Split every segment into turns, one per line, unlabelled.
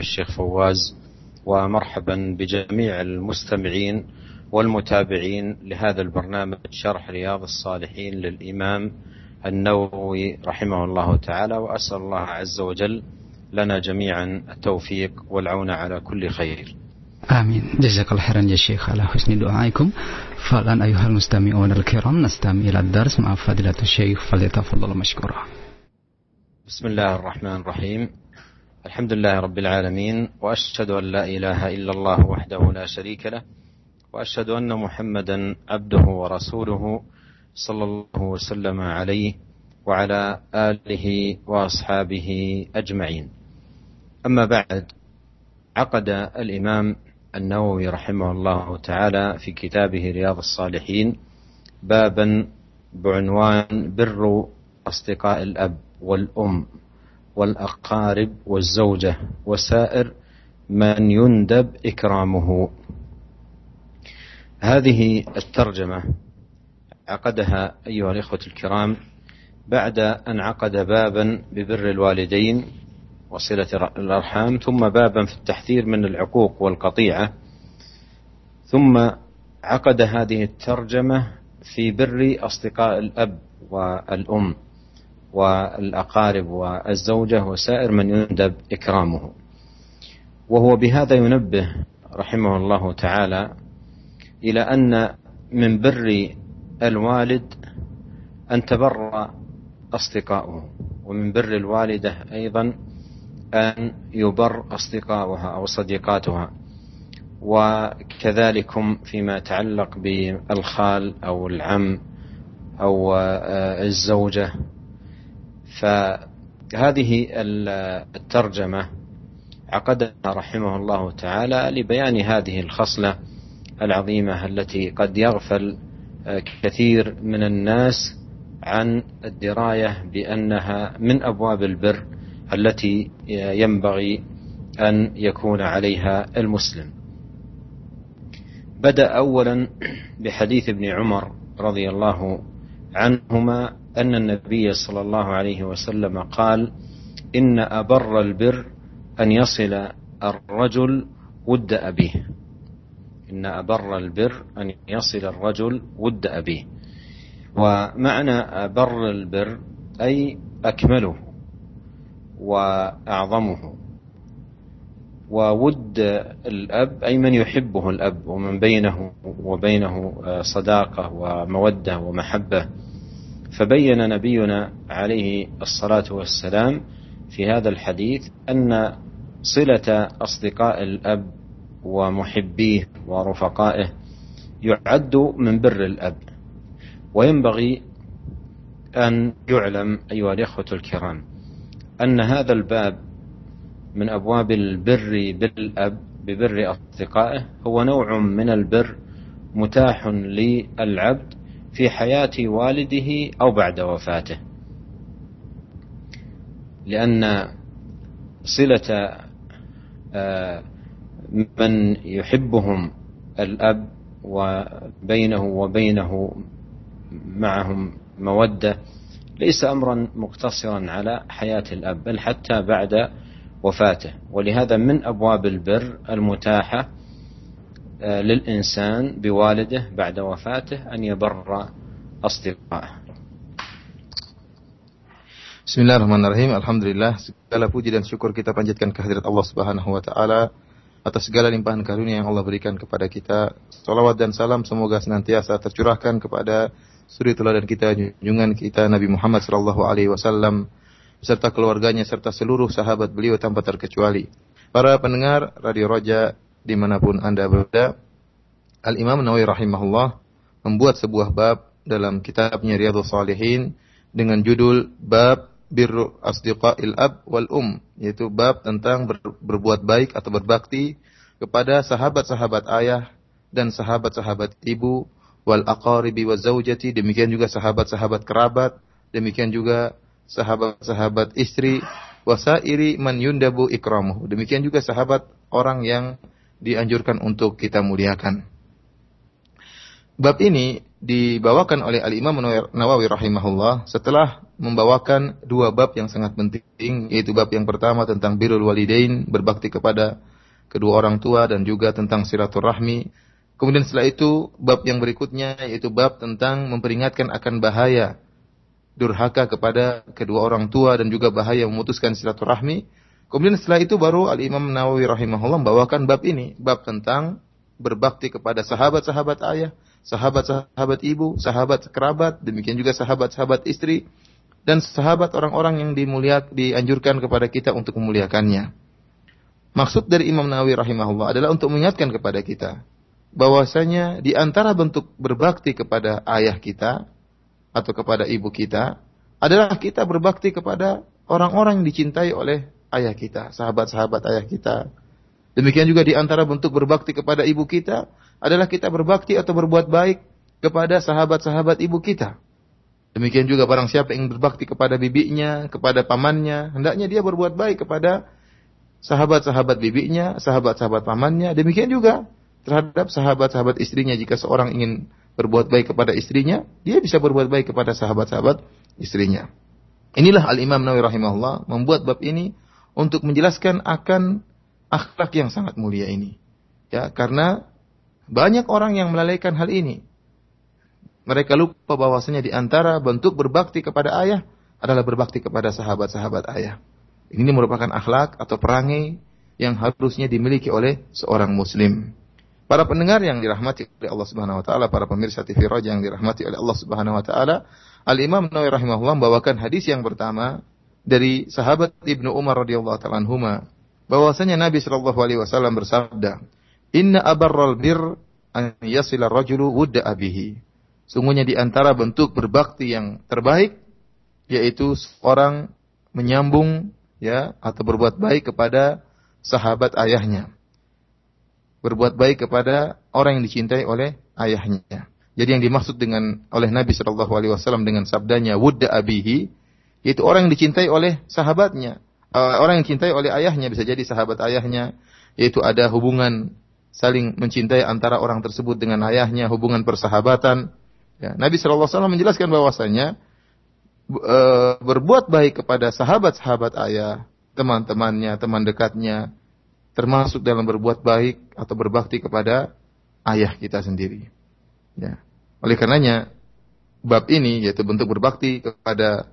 الشيخ فواز ومرحبا بجميع المستمعين والمتابعين لهذا البرنامج شرح رياض الصالحين للإمام النووي رحمه الله تعالى وأسأل الله عز وجل لنا جميعا التوفيق والعون على كل خير.
آمين. جزاك الله خيرا يا شيخ على حسن دعائكم. فالآن أيها المستمعون الكرام نستمع إلى الدرس مع فضيلة الشيخ فليتفضل مشكورا
بسم الله الرحمن الرحيم. الحمد لله رب العالمين وأشهد أن لا إله إلا الله وحده لا شريك له وأشهد أن محمدا عبده ورسوله صلى الله وسلم عليه وعلى آله وأصحابه أجمعين. أما بعد عقد الإمام النووي رحمه الله تعالى في كتابه رياض الصالحين بابا بعنوان بر أصدقاء الأب والأم. والأقارب والزوجة وسائر من يندب إكرامه. هذه الترجمة عقدها أيها الإخوة الكرام بعد أن عقد بابا ببر الوالدين وصلة الأرحام ثم بابا في التحذير من العقوق والقطيعة ثم عقد هذه الترجمة في بر أصدقاء الأب والأم. والأقارب والزوجة وسائر من يندب إكرامه. وهو بهذا ينبه رحمه الله تعالى إلى أن من بر الوالد أن تبر أصدقاؤه ومن بر الوالدة أيضا أن يبر أصدقاؤها أو صديقاتها. وكذلكم فيما يتعلق بالخال أو العم أو الزوجة فهذه الترجمة عقدها رحمه الله تعالى لبيان هذه الخصلة العظيمة التي قد يغفل كثير من الناس عن الدراية بأنها من أبواب البر التي ينبغي أن يكون عليها المسلم. بدأ أولا بحديث ابن عمر رضي الله عنهما أن النبي صلى الله عليه وسلم قال إن أبر البر أن يصل الرجل ود أبيه. إن أبر البر أن يصل الرجل ود أبيه. ومعنى أبر البر أي أكمله وأعظمه. وود الأب أي من يحبه الأب ومن بينه وبينه صداقة ومودة ومحبة. فبين نبينا عليه الصلاة والسلام في هذا الحديث أن صلة أصدقاء الأب ومحبيه ورفقائه يعد من بر الأب وينبغي أن يعلم أيها الإخوة الكرام أن هذا الباب من أبواب البر بالأب ببر أصدقائه هو نوع من البر متاح للعبد في حياة والده أو بعد وفاته. لأن صلة من يحبهم الأب وبينه وبينه معهم مودة ليس أمرا مقتصرا على حياة الأب بل حتى بعد وفاته. ولهذا من أبواب البر المتاحة للإنسان بوالده بعد وفاته أن يبر أصدقائه
Bismillahirrahmanirrahim. Alhamdulillah segala puji dan syukur kita panjatkan kehadirat Allah Subhanahu wa taala atas segala limpahan karunia yang Allah berikan kepada kita. Salawat dan salam semoga senantiasa tercurahkan kepada suri teladan kita, junjungan kita Nabi Muhammad sallallahu alaihi wasallam beserta keluarganya serta seluruh sahabat beliau tanpa terkecuali. Para pendengar Radio Roja di mana pun Anda berada, Al-Imam Nawawi rahimahullah membuat sebuah bab dalam kitabnya Riyadhus Salihin dengan judul Bab birru asdiqa'il ab wal um yaitu bab tentang ber, berbuat baik atau berbakti kepada sahabat-sahabat ayah dan sahabat-sahabat ibu wal aqaribi wa zaujati demikian juga sahabat-sahabat kerabat demikian juga sahabat-sahabat istri wasairi man yundabu ikramuhu demikian juga sahabat orang yang dianjurkan untuk kita muliakan. Bab ini dibawakan oleh Al-Imam Nawawi rahimahullah setelah membawakan dua bab yang sangat penting yaitu bab yang pertama tentang birrul walidain berbakti kepada kedua orang tua dan juga tentang silaturahmi. Kemudian setelah itu bab yang berikutnya yaitu bab tentang memperingatkan akan bahaya durhaka kepada kedua orang tua dan juga bahaya memutuskan silaturahmi kemudian setelah itu baru Al-Imam Nawawi rahimahullah membawakan bab ini bab tentang berbakti kepada sahabat-sahabat ayah sahabat-sahabat ibu, sahabat kerabat, demikian juga sahabat-sahabat istri, dan sahabat orang-orang yang dimuliakan, dianjurkan kepada kita untuk memuliakannya. Maksud dari Imam Nawawi rahimahullah adalah untuk mengingatkan kepada kita bahwasanya di antara bentuk berbakti kepada ayah kita atau kepada ibu kita adalah kita berbakti kepada orang-orang yang dicintai oleh ayah kita, sahabat-sahabat ayah kita. Demikian juga di antara bentuk berbakti kepada ibu kita adalah kita berbakti atau berbuat baik kepada sahabat-sahabat ibu kita. Demikian juga barang siapa yang berbakti kepada bibinya, kepada pamannya, hendaknya dia berbuat baik kepada sahabat-sahabat bibinya, sahabat-sahabat pamannya. Demikian juga terhadap sahabat-sahabat istrinya jika seorang ingin berbuat baik kepada istrinya, dia bisa berbuat baik kepada sahabat-sahabat istrinya. Inilah Al-Imam Nawawi rahimahullah membuat bab ini untuk menjelaskan akan akhlak yang sangat mulia ini. Ya, karena banyak orang yang melalaikan hal ini. Mereka lupa bahwasanya di antara bentuk berbakti kepada ayah adalah berbakti kepada sahabat-sahabat ayah. Ini merupakan akhlak atau perangai yang harusnya dimiliki oleh seorang muslim. Para pendengar yang dirahmati oleh Allah Subhanahu wa taala, para pemirsa TV Raja yang dirahmati oleh Allah Subhanahu wa taala, Al-Imam Nawawi rahimahullah membawakan hadis yang pertama dari sahabat Ibnu Umar radhiyallahu taala anhuma bahwasanya Nabi Shallallahu alaihi wasallam bersabda, Inna abarral bir an yasila rajulu wudda abihi. Sungguhnya di antara bentuk berbakti yang terbaik yaitu orang menyambung ya atau berbuat baik kepada sahabat ayahnya. Berbuat baik kepada orang yang dicintai oleh ayahnya. Jadi yang dimaksud dengan oleh Nabi Shallallahu Alaihi Wasallam dengan sabdanya wudda abihi, yaitu orang yang dicintai oleh sahabatnya, uh, orang yang dicintai oleh ayahnya bisa jadi sahabat ayahnya, yaitu ada hubungan saling mencintai antara orang tersebut dengan ayahnya, hubungan persahabatan. Ya, Nabi Shallallahu Alaihi menjelaskan bahwasanya e, berbuat baik kepada sahabat-sahabat ayah, teman-temannya, teman dekatnya, termasuk dalam berbuat baik atau berbakti kepada ayah kita sendiri. Ya. Oleh karenanya bab ini yaitu bentuk berbakti kepada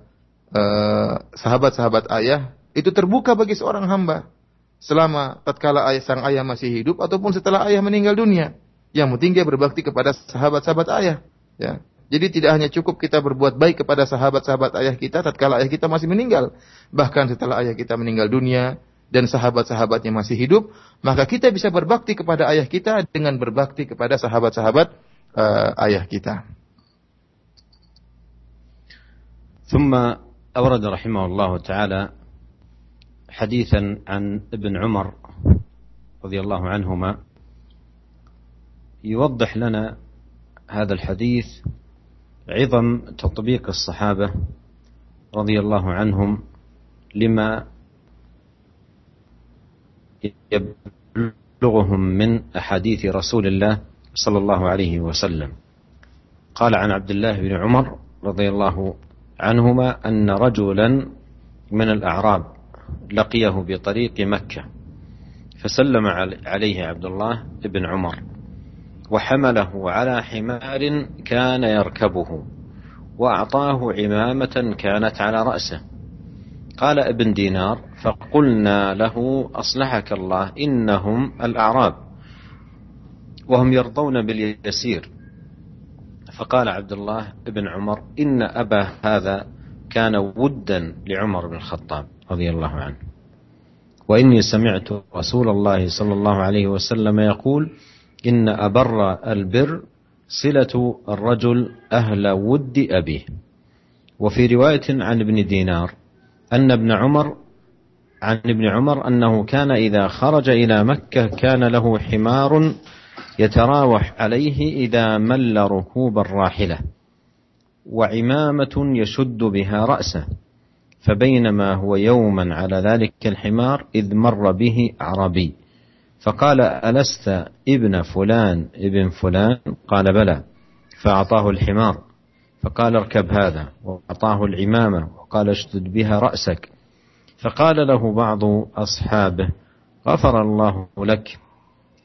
sahabat-sahabat ayah itu terbuka bagi seorang hamba selama tatkala ayah sang ayah masih hidup ataupun setelah ayah meninggal dunia. Yang penting dia berbakti kepada sahabat-sahabat ayah. Ya. Jadi tidak hanya cukup kita berbuat baik kepada sahabat-sahabat ayah kita tatkala ayah kita masih meninggal. Bahkan setelah ayah kita meninggal dunia dan sahabat-sahabatnya masih hidup, maka kita bisa berbakti kepada ayah kita dengan berbakti kepada sahabat-sahabat uh, ayah kita.
ثم أورد رحمه الله تعالى حديثا عن ابن عمر رضي الله عنهما. يوضح لنا هذا الحديث عظم تطبيق الصحابة رضي الله عنهم لما يبلغهم من أحاديث رسول الله صلى الله عليه وسلم. قال عن عبد الله بن عمر رضي الله عنهما أن رجلا من الأعراب لقيه بطريق مكة فسلم عليه عبد الله بن عمر وحمله على حمار كان يركبه وأعطاه عمامة كانت على رأسه. قال ابن دينار فقلنا له أصلحك الله إنهم الأعراب وهم يرضون باليسير. فقال عبد الله بن عمر إن أبا هذا كان ودا لعمر بن الخطاب رضي الله عنه. وإني سمعت رسول الله صلى الله عليه وسلم يقول إن أبر البر صلة الرجل أهل ود أبيه. وفي رواية عن ابن دينار أن ابن عمر عن ابن عمر أنه كان إذا خرج إلى مكة كان له حمار يتراوح عليه إذا مل ركوب الراحلة وعمامة يشد بها رأسه فبينما هو يوما على ذلك الحمار إذ مر به أعرابي. فقال ألست ابن فلان ابن فلان؟ قال بلى. فأعطاه الحمار. فقال اركب هذا. وأعطاه العمامة. وقال اشدد بها رأسك. فقال له بعض أصحابه غفر الله لك.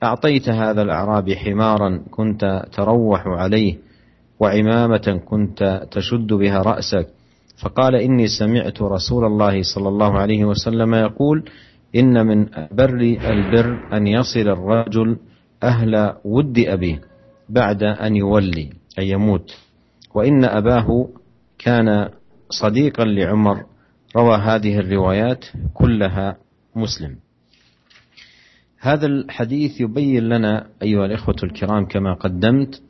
أعطيت هذا الأعرابي حمارا كنت تروح عليه وعمامة كنت تشد بها رأسك. فقال إني سمعت رسول الله صلى الله عليه وسلم يقول إن من بر البر أن يصل الرجل أهل ود أبيه بعد أن يولي أن يموت. وإن أباه كان صديقا لعمر. روى هذه الروايات كلها مسلم. هذا الحديث يبين لنا أيها الإخوة الكرام كما قدمت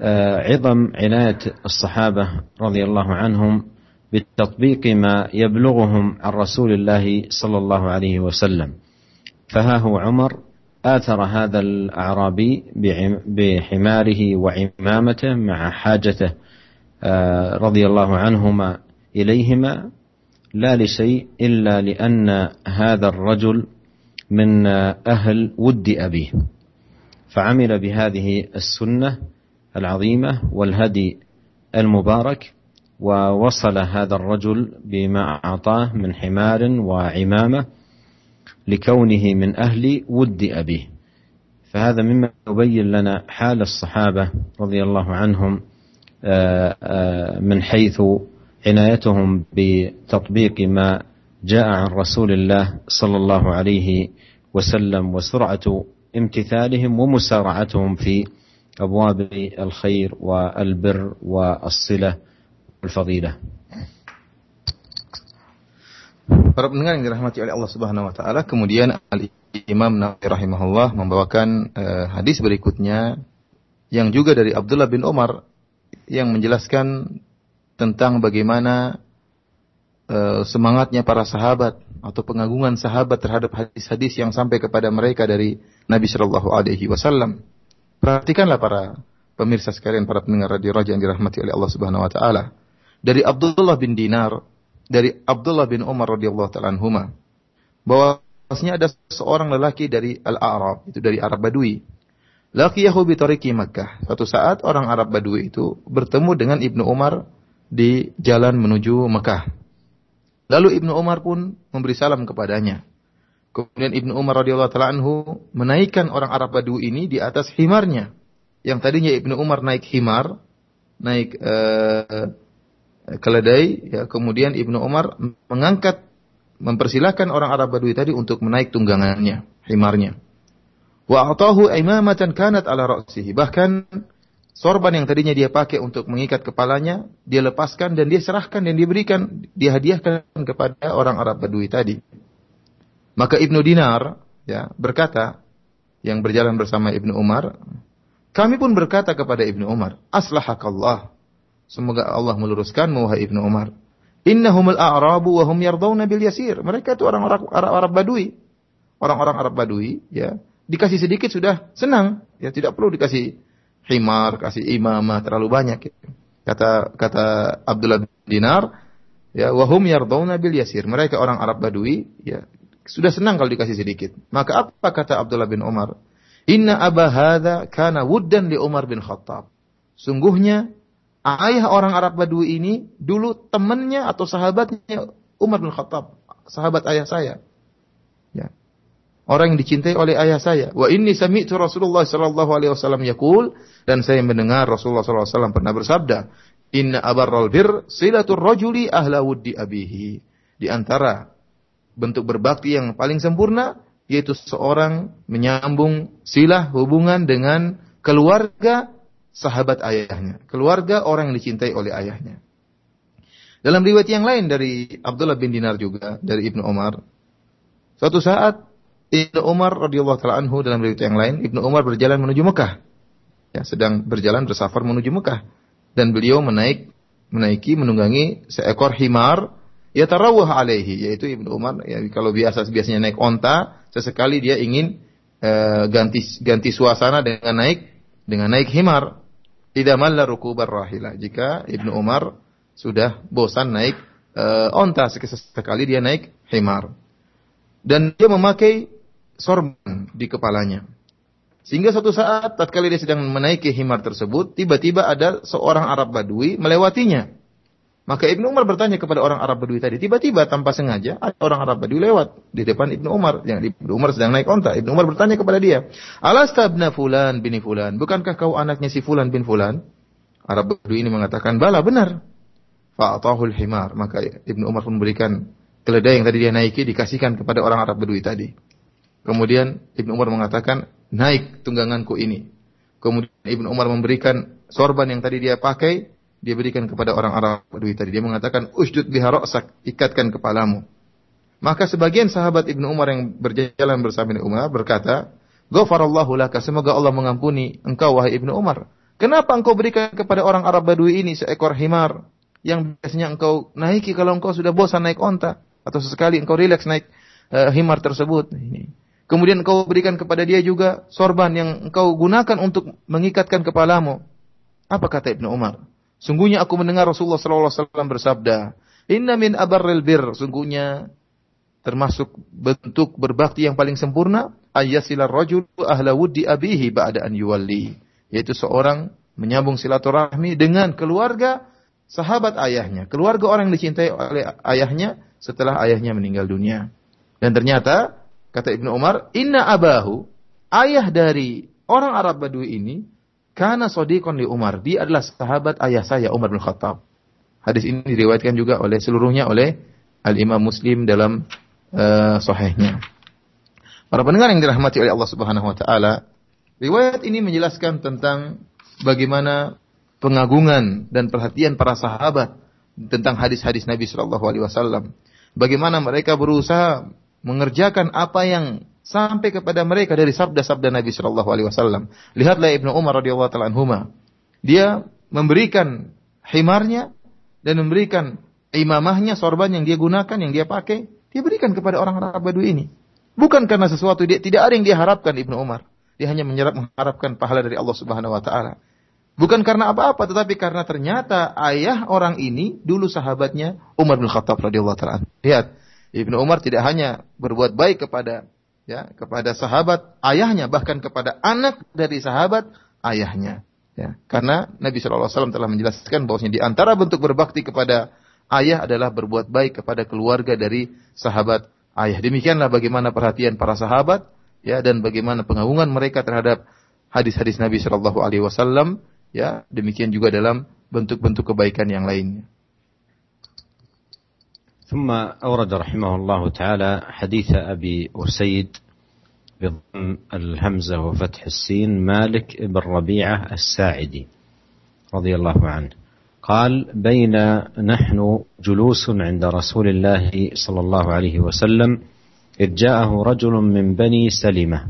آه، عظم عناية الصحابة رضي الله عنهم بتطبيق ما يبلغهم عن رسول الله صلى الله عليه وسلم. فها هو عمر آثر هذا الأعرابي بحماره وعمامته مع حاجته آه، رضي الله عنهما إليهما لا لشيء إلا لأن هذا الرجل من أهل ود أبيه. فعمل بهذه السنة العظيمة والهدي المبارك ووصل هذا الرجل بما أعطاه من حمار وعمامة لكونه من أهل ود أبيه. فهذا مما يبين لنا حال الصحابة رضي الله عنهم آه، آه، من حيث عنايتهم بتطبيق ما جاء عن رسول الله صلى الله عليه وسلم وسرعة امتثالهم ومسارعتهم في أبواب الخير والبر والصلة والفضيلة
Para pendengar yang dirahmati oleh Allah Subhanahu wa taala, kemudian Al Imam Nawawi rahimahullah membawakan uh, hadis berikutnya yang juga dari Abdullah bin Umar yang menjelaskan tentang bagaimana uh, semangatnya para sahabat atau pengagungan sahabat terhadap hadis-hadis yang sampai kepada mereka dari Nabi Shallallahu Alaihi Wasallam. Perhatikanlah para pemirsa sekalian, para pendengar radio Raja yang dirahmati oleh Allah Subhanahu Wa Taala. Dari Abdullah bin Dinar dari Abdullah bin Umar radhiyallahu taala anhuma bahwasanya ada seorang lelaki dari Al-A'rab, itu dari Arab Badui. Laqiyahu bi tariqi Makkah. Suatu saat orang Arab Badui itu bertemu dengan Ibnu Umar di jalan menuju Mekah. Lalu Ibnu Umar pun memberi salam kepadanya. Kemudian Ibnu Umar radhiyallahu taala anhu menaikkan orang Arab Badui ini di atas himarnya. Yang tadinya Ibnu Umar naik himar, naik uh, keledai, ya, kemudian Ibnu Umar mengangkat mempersilahkan orang Arab Badui tadi untuk menaik tunggangannya, himarnya. Wa atahu imamatan kanat ala ra'sihi. Bahkan sorban yang tadinya dia pakai untuk mengikat kepalanya, dia lepaskan dan dia serahkan dan diberikan, dia hadiahkan kepada orang Arab Badui tadi. Maka Ibnu Dinar ya berkata yang berjalan bersama Ibnu Umar, kami pun berkata kepada Ibnu Umar, "Aslahakallah." Semoga Allah meluruskan wahai Ibnu Umar. Innahumul a'rabu wa hum yardawna bil yasir. Mereka itu orang-orang Arab, Arab Badui. Orang-orang Arab Badui, ya, dikasih sedikit sudah senang, ya tidak perlu dikasih himar, kasih imamah terlalu banyak. Kata kata Abdullah bin Dinar, ya, wa hum yardawna bil yasir. Mereka orang Arab Badui, ya, sudah senang kalau dikasih sedikit. Maka apa kata Abdullah bin Umar? Inna Aba hadza kana wuddan li Umar bin Khattab. Sungguhnya ayah orang Arab Badui ini dulu temannya atau sahabatnya Umar bin Khattab, sahabat ayah saya. Orang yang dicintai oleh ayah saya. Wa inni sami'tu Rasulullah sallallahu alaihi wasallam yaqul dan saya mendengar Rasulullah sallallahu alaihi wasallam pernah bersabda, "Inna abarral bir silatur rajuli ahla wuddi abihi." Di antara bentuk berbakti yang paling sempurna yaitu seorang menyambung silah hubungan dengan keluarga sahabat ayahnya, keluarga orang yang dicintai oleh ayahnya. Dalam riwayat yang lain dari Abdullah bin Dinar juga dari Ibnu Umar, suatu saat Ibnu Umar radhiyallahu taala anhu dalam riwayat yang lain, Ibnu Umar berjalan menuju Mekah. Ya, sedang berjalan bersafar menuju Mekah dan beliau menaik menaiki menunggangi seekor himar ya tarawah alaihi yaitu Ibnu Umar ya kalau biasa biasanya naik onta sesekali dia ingin uh, ganti ganti suasana dengan naik dengan naik himar tidak malla rukubar rahila. Jika Ibnu Umar sudah bosan naik uh, onta sekali dia naik himar. Dan dia memakai sorban di kepalanya. Sehingga suatu saat tatkala dia sedang menaiki himar tersebut, tiba-tiba ada seorang Arab Badui melewatinya. Maka Ibnu Umar bertanya kepada orang Arab Badui tadi, tiba-tiba tanpa sengaja ada orang Arab Badui lewat di depan Ibnu Umar. Yang Ibnu Umar sedang naik onta. Ibnu Umar bertanya kepada dia, Alastabna fulan bin fulan, bukankah kau anaknya si fulan bin fulan? Arab Badui ini mengatakan, bala benar. Fa'atahul himar. Maka Ibnu Umar pun memberikan keledai yang tadi dia naiki dikasihkan kepada orang Arab Badui tadi. Kemudian Ibnu Umar mengatakan, naik tungganganku ini. Kemudian Ibnu Umar memberikan sorban yang tadi dia pakai, dia berikan kepada orang Arab Badui tadi. Dia mengatakan, usjud biha ra'sak, ikatkan kepalamu. Maka sebagian sahabat Ibnu Umar yang berjalan bersama Ibnu Umar berkata, Ghafarallahu laka, semoga Allah mengampuni engkau wahai Ibnu Umar. Kenapa engkau berikan kepada orang Arab Badui ini seekor himar yang biasanya engkau naiki kalau engkau sudah bosan naik onta atau sesekali engkau rileks naik uh, himar tersebut. Ini. Kemudian engkau berikan kepada dia juga sorban yang engkau gunakan untuk mengikatkan kepalamu. Apa kata Ibnu Umar? Sungguhnya aku mendengar Rasulullah SAW bersabda, Inna min abarril bir, sungguhnya termasuk bentuk berbakti yang paling sempurna, ayyasila rajul ahla wuddi abihi ba'da an yuwalli. Yaitu seorang menyambung silaturahmi dengan keluarga sahabat ayahnya, keluarga orang yang dicintai oleh ayahnya setelah ayahnya meninggal dunia. Dan ternyata, kata Ibnu Umar, inna abahu, ayah dari orang Arab Badui ini, karena sodikon di Umar. Dia adalah sahabat ayah saya Umar bin Khattab. Hadis ini diriwayatkan juga oleh seluruhnya oleh Al-Imam Muslim dalam uh, sahihnya. Para pendengar yang dirahmati oleh Allah Subhanahu wa taala, riwayat ini menjelaskan tentang bagaimana pengagungan dan perhatian para sahabat tentang hadis-hadis Nabi Shallallahu alaihi wasallam. Bagaimana mereka berusaha mengerjakan apa yang sampai kepada mereka dari sabda-sabda Nabi Shallallahu Alaihi Wasallam. Lihatlah Ibnu Umar radhiyallahu anhuma. Dia memberikan himarnya dan memberikan imamahnya sorban yang dia gunakan yang dia pakai dia berikan kepada orang Arab Badui ini. Bukan karena sesuatu dia tidak ada yang dia harapkan Ibnu Umar. Dia hanya menyerap mengharapkan pahala dari Allah Subhanahu wa taala. Bukan karena apa-apa, tetapi karena ternyata ayah orang ini dulu sahabatnya Umar bin Khattab radhiyallahu taala. Lihat, Ibnu Umar tidak hanya berbuat baik kepada ya kepada sahabat ayahnya bahkan kepada anak dari sahabat ayahnya ya. Karena Nabi Shallallahu Alaihi Wasallam telah menjelaskan bahwasanya di antara bentuk berbakti kepada ayah adalah berbuat baik kepada keluarga dari sahabat ayah. Demikianlah bagaimana perhatian para sahabat ya dan bagaimana pengagungan mereka terhadap hadis-hadis Nabi Shallallahu Alaihi Wasallam ya. Demikian juga dalam bentuk-bentuk kebaikan yang lainnya.
ثم أورد رحمه الله تعالى حديث أبي أسيد بضم الهمزة وفتح السين مالك بن ربيعة الساعدي رضي الله عنه. قال بين نحن جلوس عند رسول الله صلى الله عليه وسلم إذ جاءه رجل من بني سلمة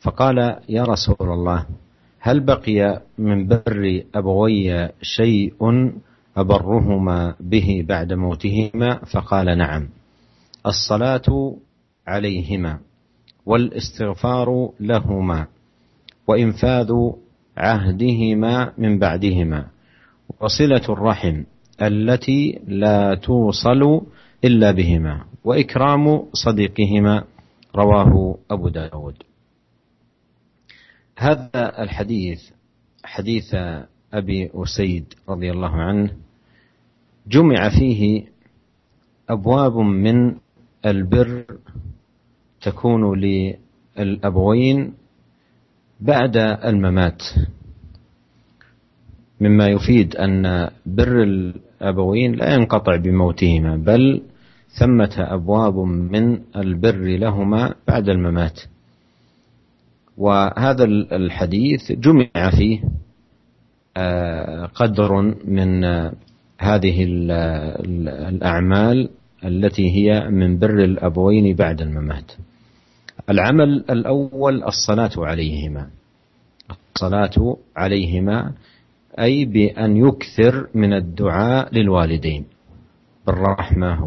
فقال يا رسول الله هل بقي من بر أبوي شيء أبرهما به بعد موتهما فقال نعم. الصلاة عليهما والاستغفار لهما وإنفاذ عهدهما من بعدهما وصلة الرحم التي لا توصل إلا بهما وإكرام صديقهما رواه أبو داود. هذا الحديث حديث أبي أسيد رضي الله عنه جمع فيه أبواب من البر تكون للأبوين بعد الممات. مما يفيد أن بر الأبوين لا ينقطع بموتهما بل ثمة أبواب من البر لهما بعد الممات. وهذا الحديث جمع فيه آه، قدر من هذه الأعمال التي هي من بر الأبوين بعد الممات. العمل الأول الصلاة عليهما. الصلاة عليهما أي بأن يكثر من الدعاء للوالدين. بالرحمة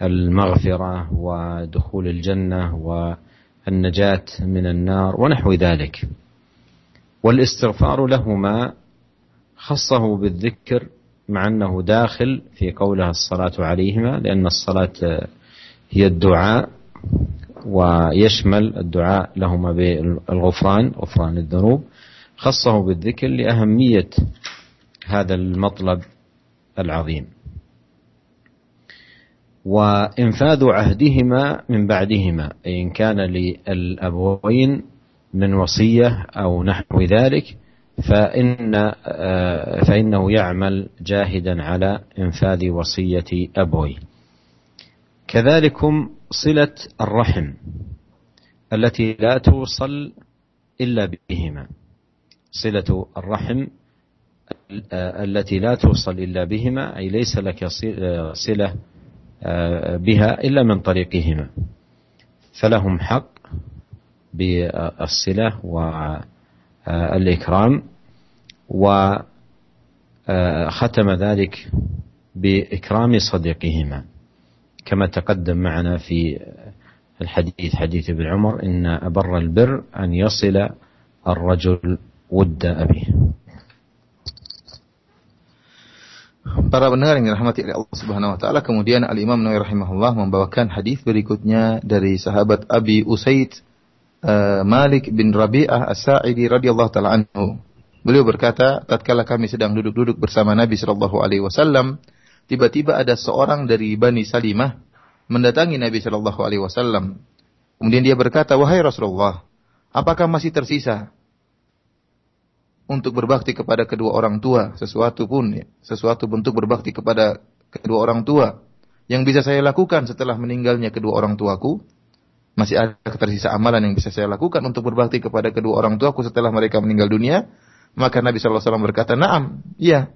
والمغفرة ودخول الجنة والنجاة من النار ونحو ذلك. والاستغفار لهما خصه بالذكر مع أنه داخل في قولها الصلاة عليهما لأن الصلاة هي الدعاء ويشمل الدعاء لهما بالغفران غفران الذنوب. خصه بالذكر لأهمية هذا المطلب العظيم. وإنفاذ عهدهما من بعدهما إن كان للأبوين من وصية أو نحو ذلك فإن فإنه يعمل جاهدا على إنفاذ وصية أبويه كذلكم صلة الرحم التي لا توصل إلا بهما. صلة الرحم التي لا توصل إلا بهما أي ليس لك صلة بها إلا من طريقهما. فلهم حق بالصلة والإكرام وختم ذلك بإكرام صديقهما كما تقدم معنا في الحديث حديث ابن عمر إن أبر البر أن يصل الرجل ود أبيه
Para pendengar yang dirahmati oleh Allah Subhanahu wa taala, kemudian Al Imam Nawawi rahimahullah membawakan hadis berikutnya dari sahabat Abi Usaid uh, Malik bin Rabi'ah As-Sa'idi radhiyallahu taala anhu. Beliau berkata, tatkala kami sedang duduk-duduk bersama Nabi sallallahu alaihi wasallam, tiba-tiba ada seorang dari Bani Salimah mendatangi Nabi sallallahu alaihi wasallam. Kemudian dia berkata, "Wahai Rasulullah, apakah masih tersisa untuk berbakti kepada kedua orang tua, sesuatu pun, ya, sesuatu bentuk berbakti kepada kedua orang tua yang bisa saya lakukan setelah meninggalnya kedua orang tuaku, masih ada tersisa amalan yang bisa saya lakukan untuk berbakti kepada kedua orang tuaku setelah mereka meninggal dunia, maka Nabi SAW berkata, Naam, iya.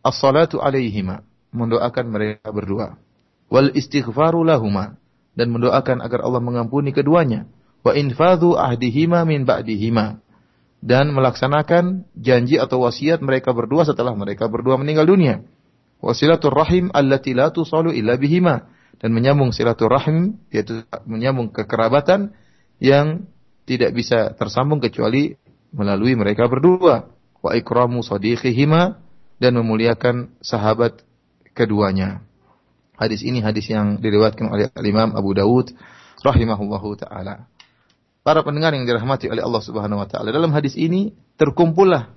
As-salatu alaihima. Mendoakan mereka berdua. Wal istighfaru lahuma. Dan mendoakan agar Allah mengampuni keduanya. Wa infadhu ahdihima min ba'dihima dan melaksanakan janji atau wasiat mereka berdua setelah mereka berdua meninggal dunia. Wasilatul rahim allati la tusalu illa bihima dan menyambung silaturahim yaitu menyambung kekerabatan yang tidak bisa tersambung kecuali melalui mereka berdua. Wa ikramu sadiqihima dan memuliakan sahabat keduanya. Hadis ini hadis yang diriwayatkan oleh Imam Abu Dawud rahimahullahu taala para pendengar yang dirahmati oleh Allah Subhanahu wa taala. Dalam hadis ini terkumpullah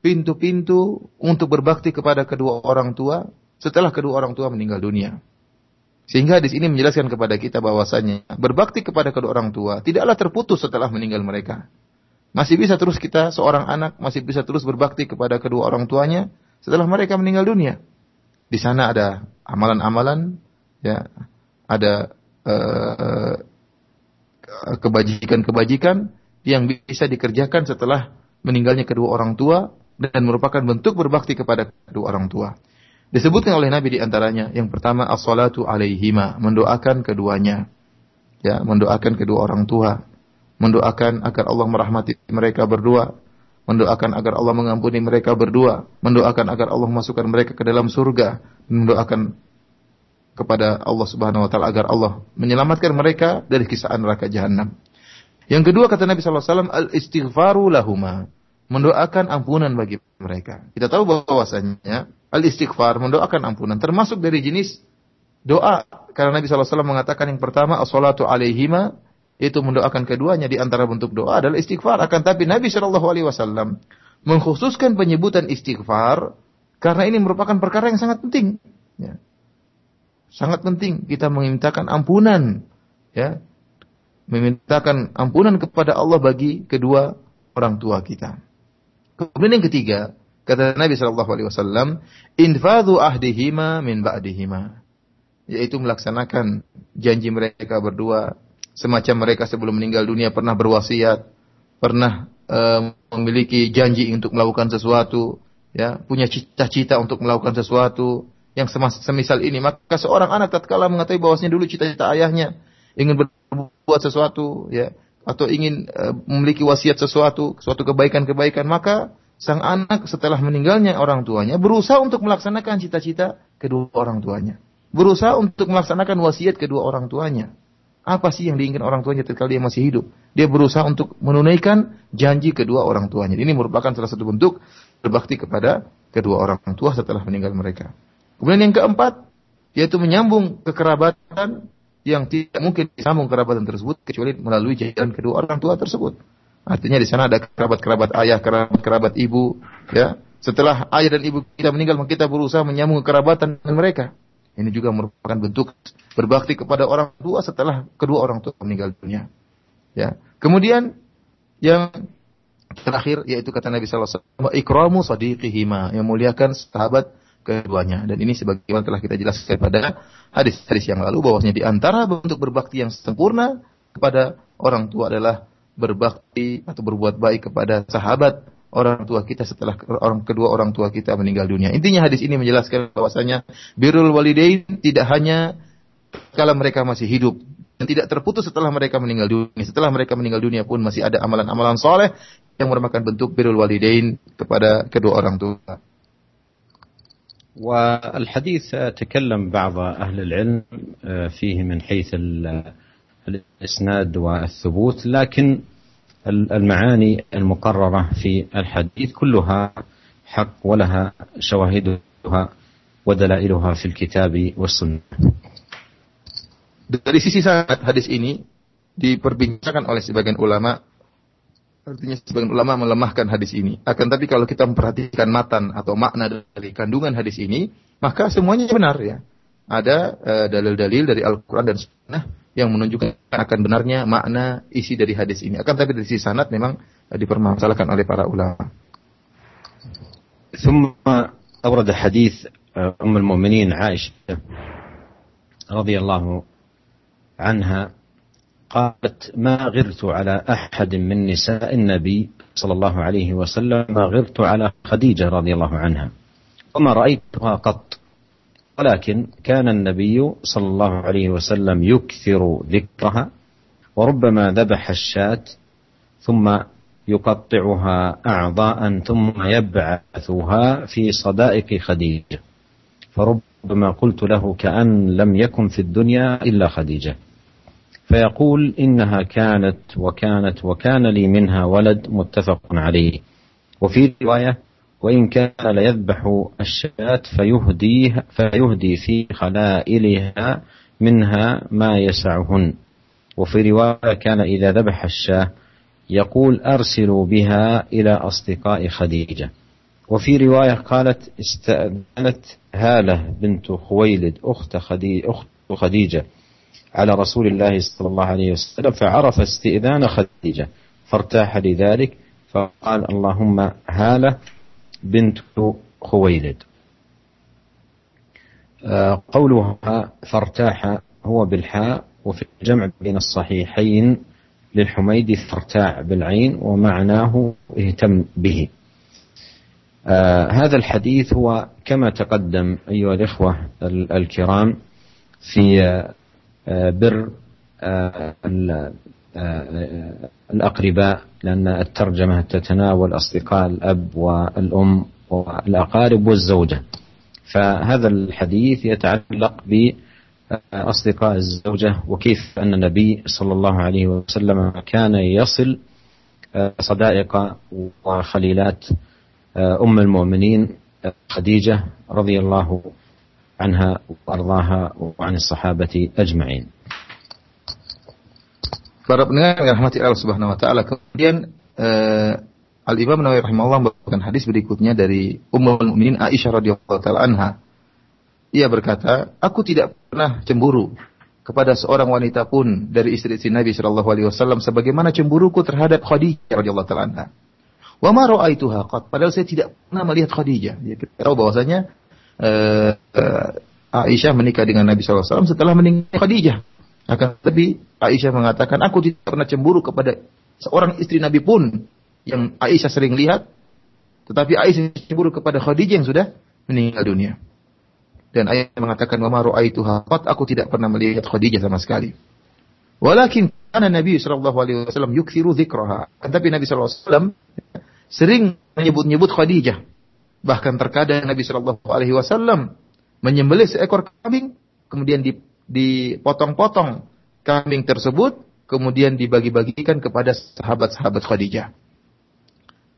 pintu-pintu untuk berbakti kepada kedua orang tua setelah kedua orang tua meninggal dunia. Sehingga hadis ini menjelaskan kepada kita bahwasanya berbakti kepada kedua orang tua tidaklah terputus setelah meninggal mereka. Masih bisa terus kita seorang anak masih bisa terus berbakti kepada kedua orang tuanya setelah mereka meninggal dunia. Di sana ada amalan-amalan ya, ada uh, kebajikan-kebajikan yang bisa dikerjakan setelah meninggalnya kedua orang tua dan merupakan bentuk berbakti kepada kedua orang tua. Disebutkan oleh Nabi di antaranya yang pertama as-salatu alaihima, mendoakan keduanya. Ya, mendoakan kedua orang tua, mendoakan agar Allah merahmati mereka berdua, mendoakan agar Allah mengampuni mereka berdua, mendoakan agar Allah masukkan mereka ke dalam surga, mendoakan kepada Allah Subhanahu wa taala agar Allah menyelamatkan mereka dari kisah neraka jahanam. Yang kedua kata Nabi wasallam al-istighfaru lahuma, mendoakan ampunan bagi mereka. Kita tahu bahwasanya al-istighfar mendoakan ampunan termasuk dari jenis doa karena Nabi wasallam mengatakan yang pertama as-salatu alaihima itu mendoakan keduanya di antara bentuk doa adalah istighfar akan tapi Nabi sallallahu alaihi wasallam mengkhususkan penyebutan istighfar karena ini merupakan perkara yang sangat penting ya. Sangat penting kita memintakan ampunan, ya, memintakan ampunan kepada Allah bagi kedua orang tua kita. Kemudian yang ketiga, kata Nabi Shallallahu Alaihi Wasallam, infadu ahdihima min ba'dihima, yaitu melaksanakan janji mereka berdua, semacam mereka sebelum meninggal dunia pernah berwasiat, pernah uh, memiliki janji untuk melakukan sesuatu, ya, punya cita-cita untuk melakukan sesuatu, yang semisal ini, maka seorang anak tatkala mengetahui bahwasanya dulu cita-cita ayahnya ingin berbuat sesuatu, ya, atau ingin uh, memiliki wasiat sesuatu, suatu kebaikan-kebaikan, maka sang anak setelah meninggalnya orang tuanya berusaha untuk melaksanakan cita-cita kedua orang tuanya. Berusaha untuk melaksanakan wasiat kedua orang tuanya. Apa sih yang diinginkan orang tuanya ketika dia masih hidup? Dia berusaha untuk menunaikan janji kedua orang tuanya. Ini merupakan salah satu bentuk berbakti kepada kedua orang tua setelah meninggal mereka. Kemudian yang keempat, yaitu menyambung kekerabatan yang tidak mungkin disambung kerabatan tersebut kecuali melalui jalan kedua orang tua tersebut. Artinya di sana ada kerabat-kerabat ayah, kerabat-kerabat ibu, ya. Setelah ayah dan ibu kita meninggal, maka kita berusaha menyambung kerabatan dengan mereka. Ini juga merupakan bentuk berbakti kepada orang tua setelah kedua orang tua meninggal dunia. Ya. Kemudian yang terakhir yaitu kata Nabi sallallahu alaihi wasallam ikramu sadiqihima yang muliakan sahabat keduanya dan ini sebagaimana telah kita jelaskan pada hadis-hadis yang lalu bahwasanya di antara bentuk berbakti yang sempurna kepada orang tua adalah berbakti atau berbuat baik kepada sahabat orang tua kita setelah orang kedua orang tua kita meninggal dunia. Intinya hadis ini menjelaskan bahwasanya birrul walidain tidak hanya kalau mereka masih hidup dan tidak terputus setelah mereka meninggal dunia. Setelah mereka meninggal dunia pun masih ada amalan-amalan soleh yang merupakan bentuk birrul walidain kepada kedua orang tua.
والحديث تكلم بعض أهل العلم فيه من حيث الإسناد والثبوت لكن المعاني المقررة في الحديث كلها حق ولها شواهدها ودلائلها في الكتاب والسنة
Dari sisi sanad hadis ini diperbincangkan oleh sebagian ulama Artinya sebagian ulama melemahkan hadis ini. Akan tapi kalau kita memperhatikan matan atau makna dari kandungan hadis ini, maka semuanya benar ya. Ada eh, dalil-dalil uh, dari Al-Quran dan Sunnah yang menunjukkan akan benarnya makna isi dari hadis ini. Akan tapi dari sisi sanad memang uh, dipermasalahkan oleh para ulama.
ثم أورد حديث أم المؤمنين عائشة رضي الله عنها قالت ما غرت على احد من نساء النبي صلى الله عليه وسلم ما غرت على خديجه رضي الله عنها وما رايتها قط ولكن كان النبي صلى الله عليه وسلم يكثر ذكرها وربما ذبح الشاة ثم يقطعها أعضاء ثم يبعثها في صدائق خديجة. فربما قلت له كأن لم يكن في الدنيا إلا خديجة. فيقول إنها كانت وكانت وكان لي منها ولد متفق عليه. وفي رواية وإن كان ليذبح الشاة فيهديه فيهدي في خلائلها منها ما يسعهن. وفي رواية كان إذا ذبح الشاة يقول أرسلوا بها إلى أصدقاء خديجة. وفي رواية قالت استأذنت هالة بنت خويلد أخت خديجة, أخت خديجة على رسول الله صلى الله عليه وسلم فعرف استئذان خديجة فارتاح لذلك فقال اللهم هالة بنت خويلد. آه، قولها فارتاح هو بالحاء وفي الجمع بين الصحيحين للحميدي فارتاع بالعين ومعناه اهتم به. آه هذا الحديث هو كما تقدم أيها الإخوة الكرام في آه، بر الأقرباء لأن الترجمة تتناول أصدقاء الأب والأم والأقارب والزوجة. فهذا الحديث يتعلق بأصدقاء الزوجة وكيف أن النبي صلى الله عليه وسلم كان يصل صدائق وخليلات أم المؤمنين خديجة رضي الله عنها وأرضاها وعن الصحابة أجمعين.
Para pendengar yang rahmati Allah Subhanahu wa taala. Kemudian uh, Al Imam Nawawi rahimahullah membawakan hadis berikutnya dari Ummul Mukminin Aisyah radhiyallahu taala anha. Ia berkata, "Aku tidak pernah cemburu kepada seorang wanita pun dari istri-istri Nabi sallallahu alaihi wasallam sebagaimana cemburuku terhadap Khadijah radhiyallahu taala anha." Wa ma ra'aituha qat. Padahal saya tidak pernah melihat Khadijah. Dia tahu bahwasanya uh, uh, Aisyah menikah dengan Nabi SAW setelah meninggal Khadijah. Akan tapi Aisyah mengatakan, aku tidak pernah cemburu kepada seorang istri Nabi pun yang Aisyah sering lihat. Tetapi Aisyah cemburu kepada Khadijah yang sudah meninggal dunia. Dan Aisyah mengatakan, Wa itu hafat, aku tidak pernah melihat Khadijah sama sekali. Walakin karena Nabi SAW yukthiru zikraha. Tapi Nabi SAW sering menyebut-nyebut Khadijah. Bahkan terkadang Nabi Shallallahu Alaihi Wasallam menyembelih seekor kambing, kemudian dipotong-potong kambing tersebut, kemudian dibagi-bagikan kepada sahabat-sahabat Khadijah.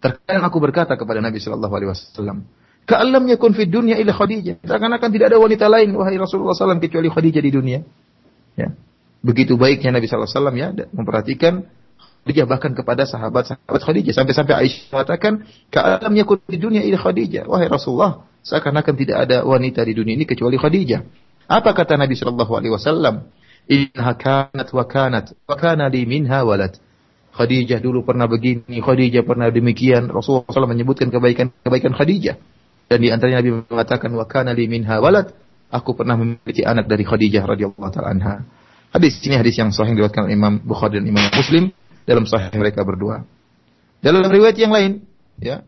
Terkadang aku berkata kepada Nabi Shallallahu Alaihi Wasallam, Ka'alam yakun fid dunya Khadijah. Seakan-akan tidak ada wanita lain wahai Rasulullah SAW kecuali Khadijah di dunia. Ya. begitu baiknya Nabi wasallam ya memperhatikan Khadijah bahkan kepada sahabat-sahabat Khadijah sampai-sampai Aisyah mengatakan ka'alam yakun dunia ila Khadijah wahai Rasulullah seakan-akan tidak ada wanita di dunia ini kecuali Khadijah apa kata Nabi sallallahu alaihi wasallam innaha kanat wa kanat wa kana li minha walad Khadijah dulu pernah begini, Khadijah pernah demikian. Rasulullah SAW menyebutkan kebaikan-kebaikan Khadijah. Dan di antaranya Nabi mengatakan, wa kana li minha walad. Aku pernah memiliki anak dari Khadijah radhiyallahu taala anha. Hadis ini hadis yang sahih diriwayatkan Imam Bukhari dan Imam Muslim dalam sahih mereka berdua. Dalam riwayat yang lain, ya.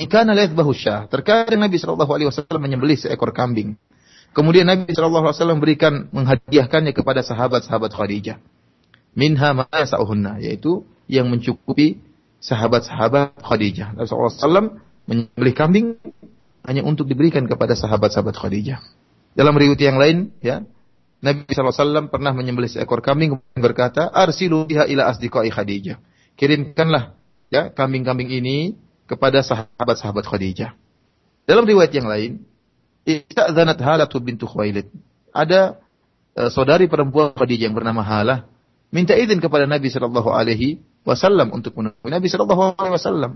Ikana laithbahu syah. Terkadang Nabi sallallahu alaihi wasallam menyembelih seekor kambing. Kemudian Nabi sallallahu alaihi wasallam berikan menghadiahkannya kepada sahabat-sahabat Khadijah. Minha ma yasauhunna, yaitu yang mencukupi sahabat-sahabat Khadijah. Nabi wasallam menyembelih kambing hanya untuk diberikan kepada sahabat-sahabat Khadijah. Dalam riwayat yang lain, ya, Nabi SAW pernah menyembelih seekor kambing dan berkata, Arsilu biha ila asdiqai Khadijah. Kirimkanlah ya kambing-kambing ini kepada sahabat-sahabat Khadijah. Dalam riwayat yang lain, Ista'zanat Halatu bintu Khuwailid. Ada uh, saudari perempuan Khadijah yang bernama Halah minta izin kepada Nabi Shallallahu Alaihi Wasallam untuk menemui Nabi Shallallahu Alaihi Wasallam.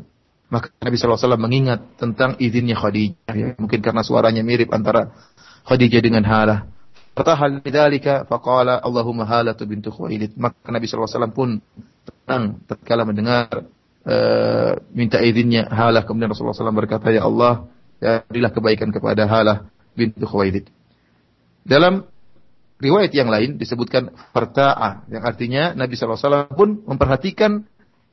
Maka Nabi Shallallahu Alaihi Wasallam mengingat tentang izinnya Khadijah. Ya. Mungkin karena suaranya mirip antara Khadijah dengan Halah. Fatahal bidzalika faqala Allahumma halatu bintu Khuwailid. Maka Nabi sallallahu alaihi wasallam pun tenang tatkala mendengar uh, minta izinnya Halah kemudian Rasulullah SAW berkata ya Allah berilah kebaikan kepada Halah bintu Khuwailid. Dalam riwayat yang lain disebutkan farta'a yang artinya Nabi SAW pun memperhatikan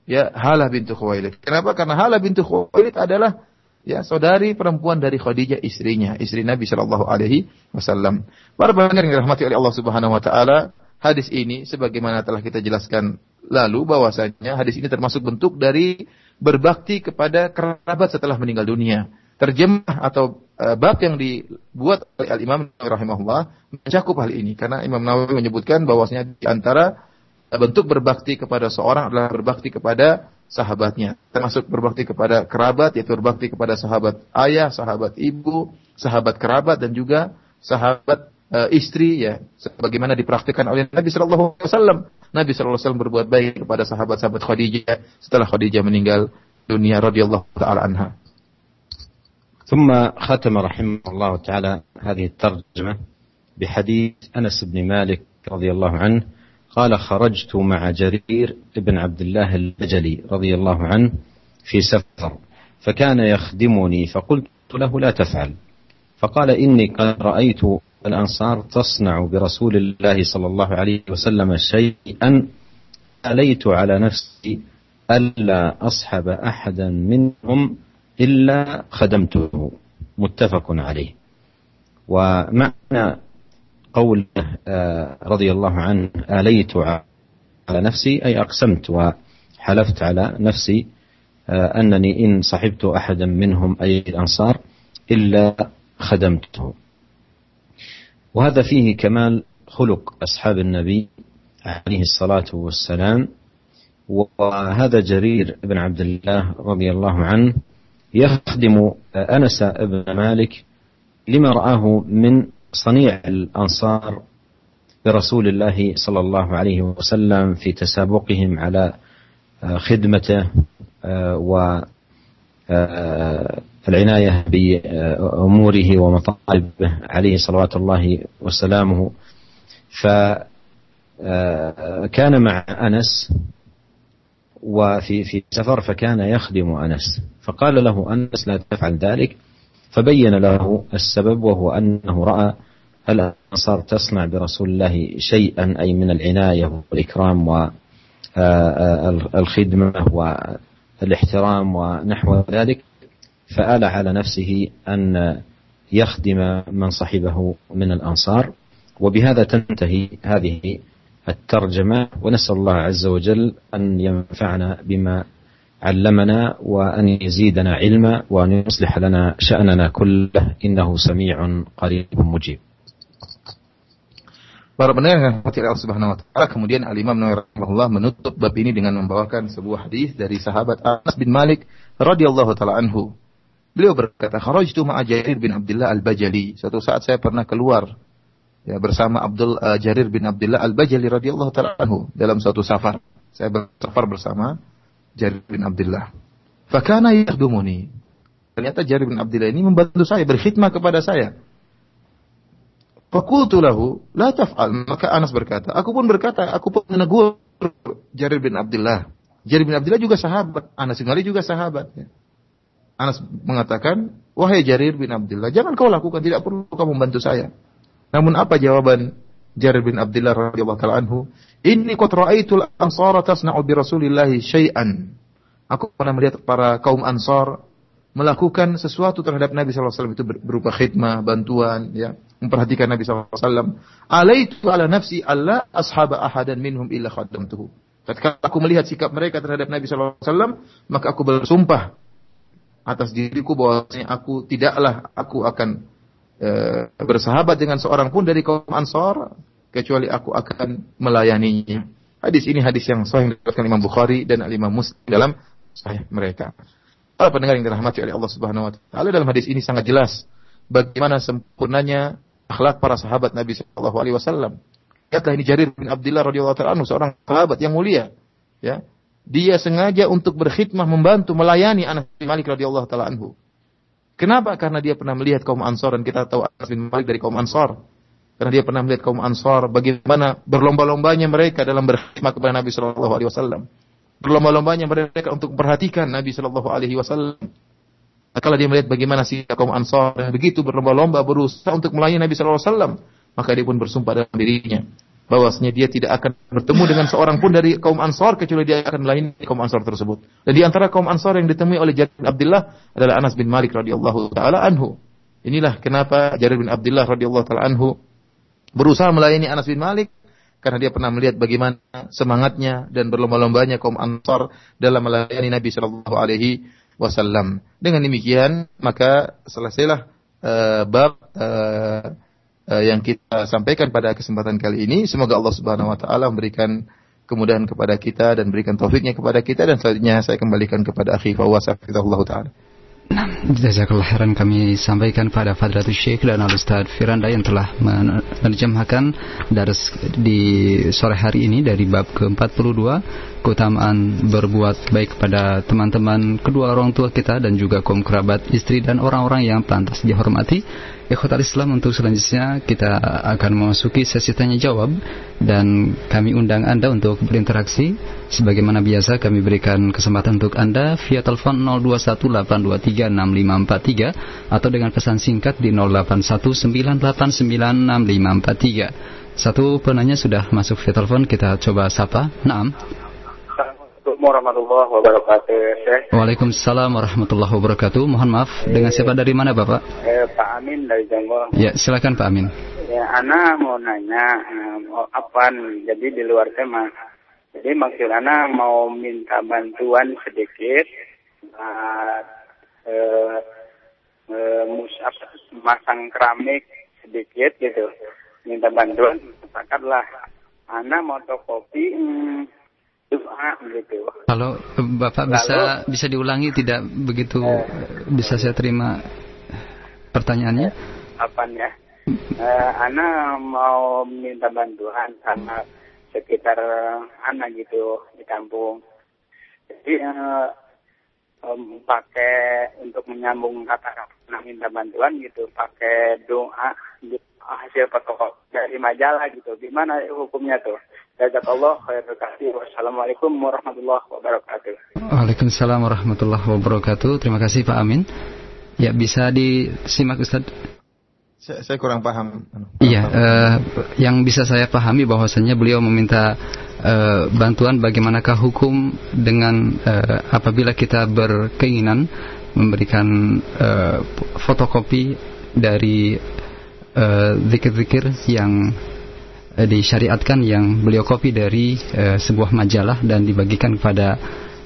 ya Halah bintu Khuwailid. Kenapa? Karena Halah bintu Khuwailid adalah ya saudari perempuan dari Khadijah istrinya, istri Nabi Shallallahu alaihi wasallam. Para pendengar yang dirahmati oleh Allah Subhanahu wa taala, hadis ini sebagaimana telah kita jelaskan lalu bahwasanya hadis ini termasuk bentuk dari berbakti kepada kerabat setelah meninggal dunia. Terjemah atau uh, bab yang dibuat oleh Al Imam rahimahullah mencakup hal ini karena Imam Nawawi menyebutkan bahwasanya di antara bentuk berbakti kepada seorang adalah berbakti kepada sahabatnya. Termasuk berbakti kepada kerabat, yaitu berbakti kepada sahabat ayah, sahabat ibu, sahabat kerabat, dan juga sahabat uh, istri, ya. Sebagaimana dipraktikkan oleh Nabi Shallallahu Alaihi Wasallam. Nabi Shallallahu Alaihi Wasallam berbuat baik kepada sahabat-sahabat Khadijah setelah Khadijah meninggal dunia radhiyallahu taala anha.
ثم ختم رحمه الله تعالى هذه الترجمة بحديث أنس بن مالك رضي الله عنه قال خرجت مع جرير بن عبد الله البجلي رضي الله عنه في سفر فكان يخدمني فقلت له لا تفعل فقال إني قد رأيت الأنصار تصنع برسول الله صلى الله عليه وسلم شيئا أليت على نفسي ألا أصحب أحدا منهم إلا خدمته. متفق عليه. ومعنى قوله آه، رضي الله عنه آليت على نفسي أي أقسمت وحلفت على نفسي آه، أنني إن صحبت أحدا منهم أي الأنصار إلا خدمته. وهذا فيه كمال خلق أصحاب النبي عليه الصلاة والسلام. وهذا جرير بن عبد الله رضي الله عنه يخدم أنس بن مالك لما رآه من صنيع الأنصار برسول الله صلى الله عليه وسلم في تسابقهم على آه، خدمته آه، والعناية آه، بأموره ومطالبه عليه صلوات الله وسلامه. فكان مع أنس وفي في سفر فكان يخدم أنس. فقال له أنس لا تفعل ذلك. فبين له السبب وهو أنه رأى الأنصار تصنع برسول الله شيئا أي من العناية والإكرام والخدمة والاحترام ونحو ذلك. فآل على نفسه أن يخدم من صحبه من الأنصار. وبهذا تنتهي هذه الترجمة ونسأل الله عز وجل أن ينفعنا بما علمنا وأن يزيدنا علما وأن يصلح لنا شأننا كله إنه سميع قريب مجيب
Para pendengar yang dirahmati Allah Subhanahu wa taala, kemudian Al Imam Nawawi rahimahullah menutup bab ini dengan membawakan sebuah hadis dari sahabat Anas bin Malik radhiyallahu taala anhu. Beliau berkata, "Kharajtu ma'a Jarir bin Abdullah Al-Bajali." Suatu saat saya pernah keluar ya bersama Abdul uh, Jarir bin Abdullah Al-Bajali radhiyallahu taala anhu dalam suatu safar. Saya bersafar bersama Jarir bin Abdullah. Fakana yakhdumuni. Ternyata Jarir bin Abdullah ini membantu saya berkhidmat kepada saya. Fakultu lahu, la taf'al. Maka Anas berkata, aku pun berkata, aku pun menegur Jarir bin Abdullah. Jarir bin Abdullah juga sahabat. Anas bin Malik juga sahabat. Ya. Anas mengatakan, wahai Jarir bin Abdullah, jangan kau lakukan, tidak perlu kau membantu saya. Namun apa jawaban Jarir bin Abdullah radhiyallahu taala anhu? Inni qad ra'aitul ansara tasna'u bi Rasulillah syai'an. Aku pernah melihat para kaum Ansar melakukan sesuatu terhadap Nabi SAW itu berupa khidmah, bantuan, ya, memperhatikan Nabi SAW. Alaitu ala nafsi Allah ashaba ahadan minhum illa khadamtuhu. Ketika aku melihat sikap mereka terhadap Nabi SAW, maka aku bersumpah atas diriku bahwasanya aku tidaklah aku akan e, bersahabat dengan seorang pun dari kaum Ansor kecuali aku akan melayaninya. Hadis ini hadis yang sahih diriwayatkan Imam Bukhari dan Imam Muslim dalam sahih mereka. Para pendengar yang dirahmati oleh Allah Subhanahu wa taala dalam hadis ini sangat jelas bagaimana sempurnanya akhlak para sahabat Nabi sallallahu alaihi wasallam. Lihatlah ini Jarir bin Abdullah radhiyallahu taala seorang sahabat yang mulia, ya. Dia sengaja untuk berkhidmah membantu melayani Anas bin Malik radhiyallahu taala anhu. Kenapa? Karena dia pernah melihat kaum Ansor dan kita tahu Anas bin Malik dari kaum Ansor. Karena dia pernah melihat kaum Ansor bagaimana berlomba-lombanya mereka dalam berkhidmat kepada Nabi Shallallahu Alaihi Wasallam. Berlomba-lombanya mereka untuk memperhatikan Nabi Shallallahu Alaihi Wasallam. Kalau dia melihat bagaimana si kaum Ansor begitu berlomba-lomba berusaha untuk melayani Nabi Shallallahu Alaihi Wasallam, maka dia pun bersumpah dalam dirinya bahwasanya dia tidak akan bertemu dengan seorang pun dari kaum Ansor kecuali dia akan melayani kaum Ansor tersebut. Dan di antara kaum Ansor yang ditemui oleh Jarir bin Abdullah adalah Anas bin Malik radhiyallahu taala anhu. Inilah kenapa Jarir bin Abdullah radhiyallahu taala anhu berusaha melayani Anas bin Malik karena dia pernah melihat bagaimana semangatnya dan berlomba-lombanya kaum Ansor dalam melayani Nabi Shallallahu alaihi wasallam. Dengan demikian, maka selesailah uh, bab uh, yang kita sampaikan pada kesempatan kali ini. Semoga Allah Subhanahu wa taala memberikan kemudahan kepada kita dan berikan taufiknya kepada kita dan selanjutnya saya kembalikan kepada akhi Allah taala.
Jazakallah khairan kami sampaikan pada Fadratul Syekh dan Al-Ustaz Firanda yang telah menerjemahkan dars di sore hari ini dari bab ke-42 keutamaan berbuat baik kepada teman-teman kedua orang tua kita dan juga kaum kerabat, istri dan orang-orang yang pantas dihormati. Ikhwatal Islam untuk selanjutnya kita akan memasuki sesi tanya jawab dan kami undang Anda untuk berinteraksi sebagaimana biasa kami berikan kesempatan untuk Anda via telepon 0218236543 atau dengan pesan singkat di 0819896543. Satu penanya sudah masuk via telepon kita coba sapa. Naam.
Assalamualaikum warahmatullahi wabarakatuh. Syekh.
Waalaikumsalam warahmatullahi wabarakatuh. Mohon maaf, dengan siapa dari mana Bapak?
Eh, Pak Amin dari Jonggol.
Ya, silakan Pak Amin.
Ya, Ana mau nanya um, apa jadi di luar tema. Jadi maksud Ana mau minta bantuan sedikit buat eh, eh, musab masang keramik sedikit gitu. Minta bantuan, sepakatlah. Ana mau kopi hmm, gitu.
Kalau Bapak Lalu, bisa bisa diulangi tidak begitu eh, bisa saya terima pertanyaannya?
Apa ya? Eh, Ana mau minta bantuan karena sekitar anak gitu di kampung. Jadi eh, um, pakai untuk menyambung kata-kata minta bantuan gitu, pakai doa hasil fotokopi dari majalah gitu. Gimana hukumnya tuh? Jazakallah khairul kasih. Wassalamualaikum warahmatullahi wabarakatuh.
Waalaikumsalam warahmatullahi wabarakatuh. Terima kasih Pak Amin. Ya bisa disimak Ustaz.
Saya, saya kurang paham.
Iya, uh, yang bisa saya pahami bahwasanya beliau meminta uh, bantuan bagaimanakah hukum dengan uh, apabila kita berkeinginan memberikan uh, fotokopi dari zikir-zikir uh, yang uh, disyariatkan yang beliau kopi dari uh, sebuah majalah dan dibagikan kepada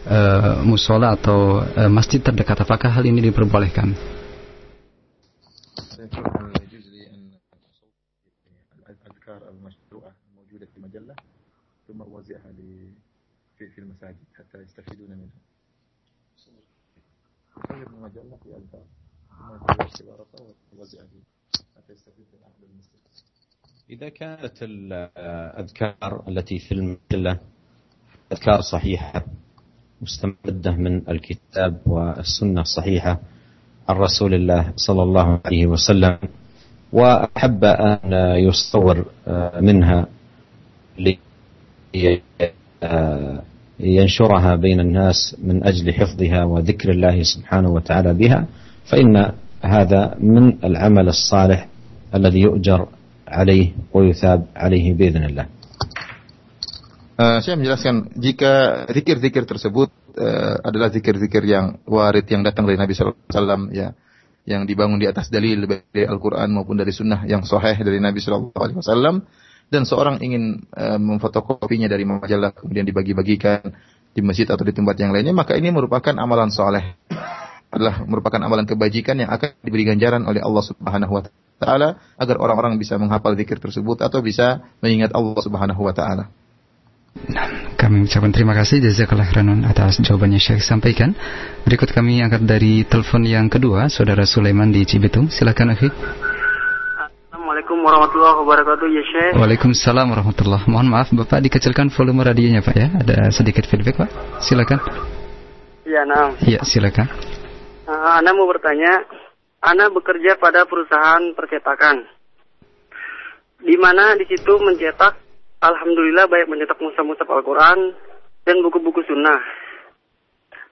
uh, musola atau uh, masjid terdekat. Apakah hal ini diperbolehkan?
إذا كانت الأذكار التي في المجلة أذكار صحيحة مستمدة من الكتاب والسنة الصحيحة عن رسول الله صلى الله عليه وسلم وأحب أن يصور منها لينشرها بين الناس من أجل حفظها وذكر الله سبحانه وتعالى بها فإن هذا من العمل الصالح الذي يؤجر عليه ويثاب عليه بإذن الله
Uh, saya menjelaskan jika zikir-zikir tersebut uh, adalah zikir-zikir yang warid yang datang dari Nabi Sallallahu Alaihi Wasallam ya, yang dibangun di atas dalil dari Al-Quran maupun dari Sunnah yang sahih dari Nabi Sallallahu Alaihi Wasallam, dan seorang ingin uh, memfotokopinya dari majalah kemudian dibagi-bagikan di masjid atau di tempat yang lainnya, maka ini merupakan amalan soleh adalah merupakan amalan kebajikan yang akan diberi ganjaran oleh Allah Subhanahu wa taala agar orang-orang bisa menghafal zikir tersebut atau bisa mengingat Allah Subhanahu wa taala.
Nah, kami ucapkan terima kasih jazakallah khairan atas jawabannya Syekh sampaikan. Berikut kami angkat dari telepon yang kedua, Saudara Sulaiman di Cibitung. Silakan Akhi.
Assalamualaikum warahmatullahi wabarakatuh ya Syekh.
Waalaikumsalam warahmatullahi. Mohon maaf Bapak dikecilkan volume radionya Pak ya. Ada sedikit feedback Pak. Silakan.
Iya, nah.
Iya, silakan.
Uh, Anda mau bertanya, Anda bekerja pada perusahaan percetakan. Di mana di situ mencetak Alhamdulillah baik mencetak mushaf-mushaf Al-Quran dan buku-buku sunnah.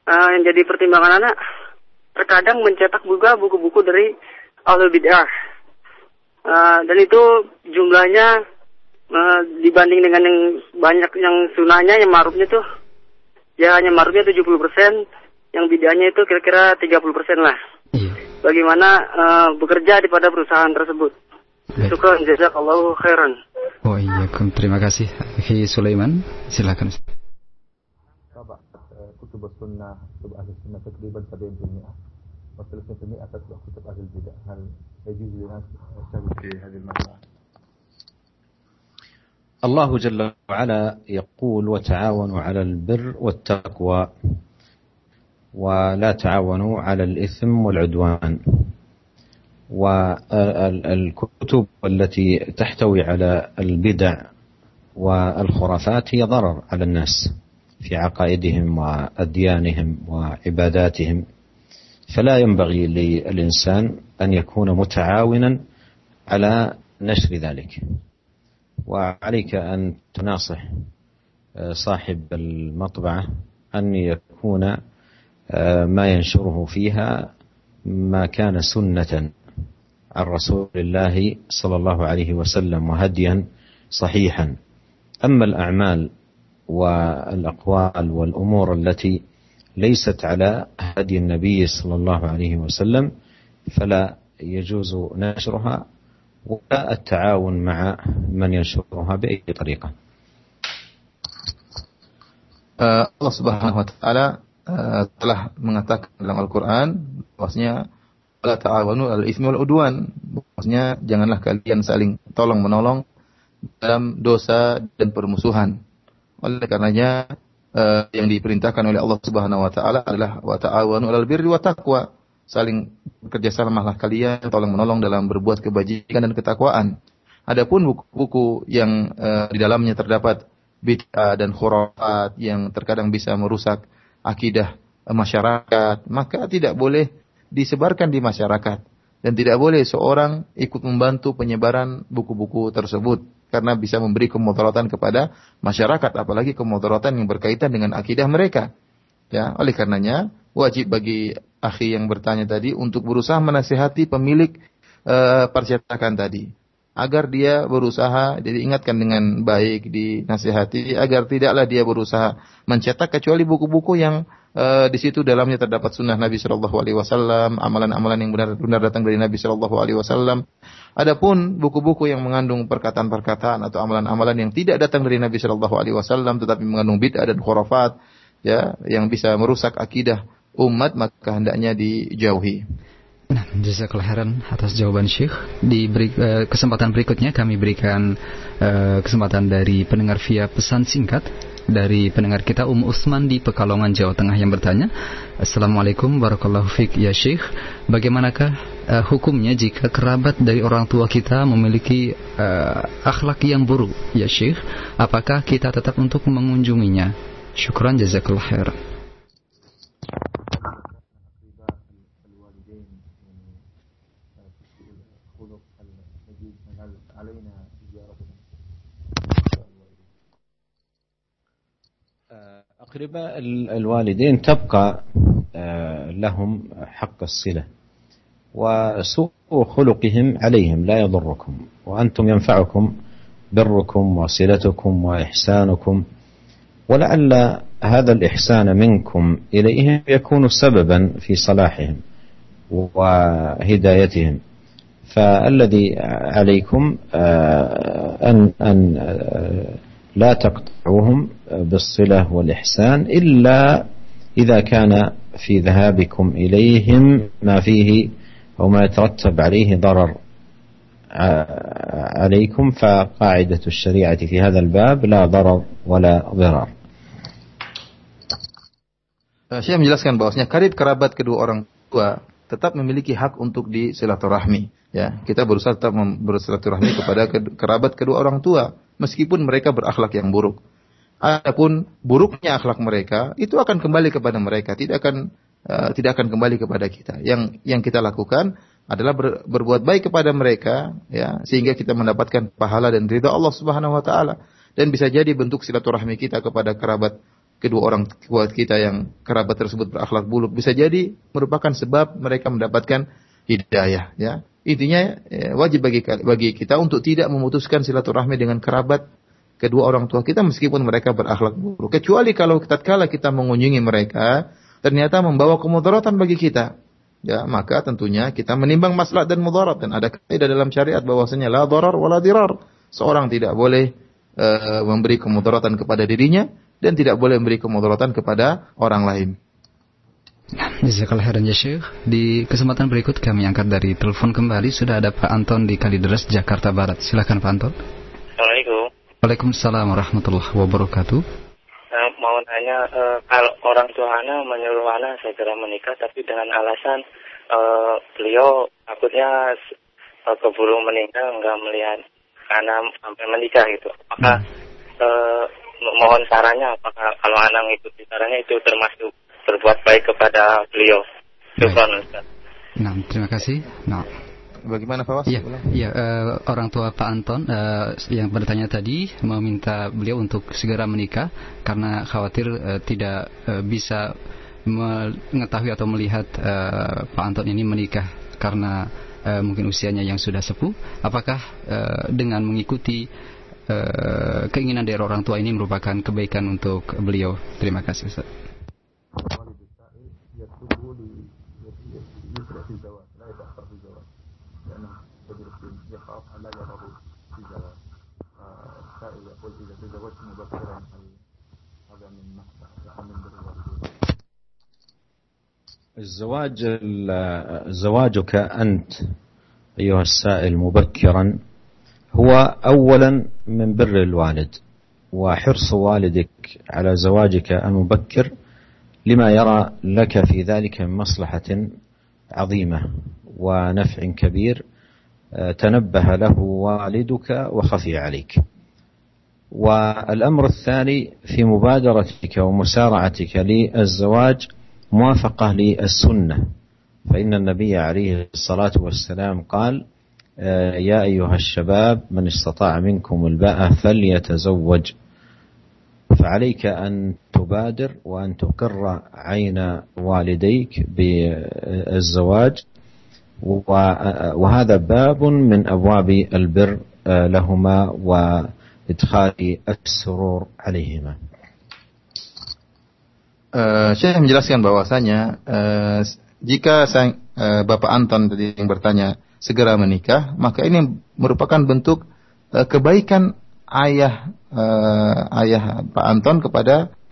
Uh, yang jadi pertimbangan anak, terkadang mencetak juga buku-buku dari Ahlul Bid'ah. Uh, dan itu jumlahnya uh, dibanding dengan yang banyak yang sunnahnya, yang marufnya tuh, ya hanya marufnya 70%, yang bid'ahnya itu kira-kira 30% lah
Iya.
Bagaimana uh, bekerja di pada perusahaan tersebut. Syukran jazakallahu khairan.
Oh iya, terima kasih. Hi Sulaiman, silakan.
طبعا كتب السنة كتب أهل السنة تقريبا 70% و30% تتبع كتب أهل البدع هل يجوز للناس يشتغلوا في هذه المسألة؟
الله جل وعلا يقول وتعاونوا على البر والتقوى ولا تعاونوا على الإثم والعدوان. والكتب التي تحتوي على البدع والخرافات هي ضرر على الناس في عقائدهم وأديانهم وعباداتهم. فلا ينبغي للإنسان أن يكون متعاونا على نشر ذلك. وعليك أن تناصح صاحب المطبعة أن يكون ما ينشره فيها ما كان سنة عن رسول الله صلى الله عليه وسلم وهديا صحيحا أما الأعمال والأقوال والأمور التي ليست على هدي النبي صلى الله عليه وسلم فلا يجوز نشرها ولا التعاون مع من ينشرها بأي طريقة.
Allah Subhanahu wa taala uh, telah mengatakan dalam Al-Qur'an bahwasanya la ta'awanu al ismi wal udwan. Maksudnya janganlah kalian saling tolong menolong dalam dosa dan permusuhan. Oleh karenanya uh, yang diperintahkan oleh Allah Subhanahu wa taala adalah wa ta'awanu alal birri wa taqwa. Saling bekerja samalah kalian tolong menolong dalam berbuat kebajikan dan ketakwaan. Adapun buku-buku yang uh, di dalamnya terdapat bid'ah dan khurafat yang terkadang bisa merusak akidah masyarakat, maka tidak boleh disebarkan di masyarakat. Dan tidak boleh seorang ikut membantu penyebaran buku-buku tersebut. Karena bisa memberi kemudaratan kepada masyarakat apalagi kemudaratan yang berkaitan dengan akidah mereka. Ya, oleh karenanya wajib bagi akhi yang bertanya tadi untuk berusaha menasihati pemilik uh, percetakan tadi agar dia berusaha jadi ingatkan dengan baik dinasihati agar tidaklah dia berusaha mencetak kecuali buku-buku yang uh, di situ dalamnya terdapat sunnah Nabi Shallallahu Alaihi Wasallam amalan-amalan yang benar-benar datang dari Nabi Shallallahu Alaihi Wasallam adapun buku-buku yang mengandung perkataan-perkataan atau amalan-amalan yang tidak datang dari Nabi Shallallahu Alaihi Wasallam tetapi mengandung bid'ah dan khurafat ya yang bisa merusak akidah umat maka hendaknya dijauhi.
Nah, jazakallah khairan atas jawaban Syekh. Di beri, uh, kesempatan berikutnya kami berikan uh, kesempatan dari pendengar via pesan singkat dari pendengar kita Um Usman di Pekalongan Jawa Tengah yang bertanya, Assalamualaikum warahmatullahi wabarakatuh ya Syekh. Bagaimanakah uh, hukumnya jika kerabat dari orang tua kita memiliki uh, akhlak yang buruk ya Syekh apakah kita tetap untuk mengunjunginya syukran jazakallah khair
أقرباء الوالدين تبقى لهم حق الصلة وسوء خلقهم عليهم لا يضركم. وأنتم ينفعكم بركم وصلتكم وإحسانكم. ولعل هذا الإحسان منكم إليهم يكون سببا في صلاحهم وهدايتهم. فالذي عليكم أن أن لا تقطعوهم بالصلة والإحسان إلا إذا كان في ذهابكم إليهم ما فيه أو ما يترتب عليه ضرر عليكم فقاعدة الشريعة في هذا الباب لا ضرر ولا ضرار
Saya menjelaskan bahwasanya karib kerabat kedua orang tua tetap memiliki hak untuk disilaturahmi. Ya, kita berusaha tetap bersilaturahmi kepada kerabat kedua orang tua meskipun mereka berakhlak yang buruk. Adapun buruknya akhlak mereka itu akan kembali kepada mereka, tidak akan uh, tidak akan kembali kepada kita. Yang yang kita lakukan adalah ber, berbuat baik kepada mereka ya sehingga kita mendapatkan pahala dan ridha Allah Subhanahu wa taala dan bisa jadi bentuk silaturahmi kita kepada kerabat kedua orang tua kita yang kerabat tersebut berakhlak buruk bisa jadi merupakan sebab mereka mendapatkan hidayah ya intinya ya, wajib bagi bagi kita untuk tidak memutuskan silaturahmi dengan kerabat kedua orang tua kita meskipun mereka berakhlak buruk. Kecuali kalau tatkala kita mengunjungi mereka ternyata membawa kemudaratan bagi kita. Ya, maka tentunya kita menimbang maslahat dan mudarat dan ada kaidah dalam syariat bahwasanya la darar wala dirar. Seorang tidak boleh uh, memberi kemudaratan kepada dirinya dan tidak boleh memberi kemudaratan kepada orang lain.
Jazakallah khairan ya Syekh. Di kesempatan berikut kami angkat dari telepon kembali sudah ada Pak Anton di Kalideres Jakarta Barat. Silakan Pak Anton.
Assalamualaikum.
Waalaikumsalam warahmatullahi wabarakatuh.
Uh, mau nanya, uh, kalau orang tua Ana menyuruh Ana segera menikah, tapi dengan alasan uh, beliau takutnya uh, keburu meninggal, nggak melihat Ana sampai menikah gitu. Apakah hmm. mohon sarannya, apakah kalau Ana mengikuti sarannya itu termasuk berbuat baik kepada beliau? Syukran
Nah, terima kasih. Nah.
Bagaimana Pak
Iya, ya, uh, orang tua Pak Anton uh, yang bertanya tadi meminta beliau untuk segera menikah karena khawatir uh, tidak uh, bisa mengetahui atau melihat uh, Pak Anton ini menikah karena uh, mungkin usianya yang sudah sepuh. Apakah uh, dengan mengikuti uh, keinginan dari orang tua ini merupakan kebaikan untuk beliau? Terima kasih. Ustaz.
السائل ليسرع في الزواج
لا يتأخر في الزواج لأنه يخاف أن لا في الزواج. السائل يقول إذا تزوجت مبكرا هذا من مصلحة من
الزواج زواجك أنت أيها السائل مبكرا هو أولا من بر الوالد وحرص والدك على زواجك المبكر لما يرى لك في ذلك من مصلحة عظيمة ونفع كبير تنبه له والدك وخفي عليك. والأمر الثاني في مبادرتك ومسارعتك للزواج موافقة للسنة. فإن النبي عليه الصلاة والسلام قال يا أيها الشباب من استطاع منكم الباءة فليتزوج. فعليك أن تبادر وأن تقر عين والديك بالزواج وهذا باب من أبواب البر لهما وإدخال السرور عليهما
Uh, saya menjelaskan bahwasanya uh, jika sang, uh, Bapak Anton tadi yang bertanya segera menikah, maka ini merupakan bentuk uh, kebaikan ayah uh, ayah Pak Anton kepada uh,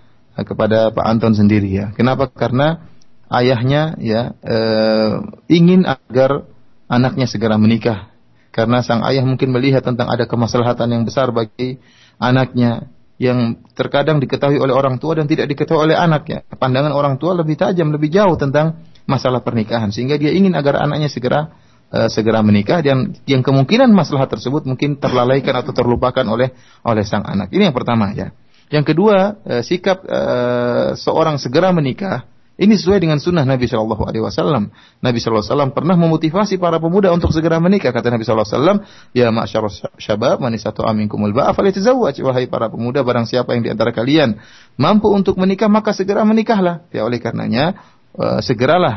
kepada Pak Anton sendiri ya. Kenapa? Karena ayahnya ya uh, ingin agar anaknya segera menikah. Karena sang ayah mungkin melihat tentang ada kemaslahatan yang besar bagi anaknya yang terkadang diketahui oleh orang tua dan tidak diketahui oleh anak ya. Pandangan orang tua lebih tajam, lebih jauh tentang masalah pernikahan sehingga dia ingin agar anaknya segera uh, segera menikah dan yang kemungkinan masalah tersebut mungkin terlalaikan atau terlupakan oleh oleh sang anak. Ini yang pertama ya. Yang kedua, uh, sikap uh, seorang segera menikah ini sesuai dengan sunnah Nabi Shallallahu Alaihi Wasallam. Nabi Shallallahu Alaihi Wasallam pernah memotivasi para pemuda untuk segera menikah. Kata Nabi Shallallahu Alaihi Wasallam, ya masyarakat syabab manisatu aminkumul ba'a falitazawwaj. Wahai para pemuda, barang siapa yang di antara kalian mampu untuk menikah, maka segera menikahlah. Ya oleh karenanya, uh, segeralah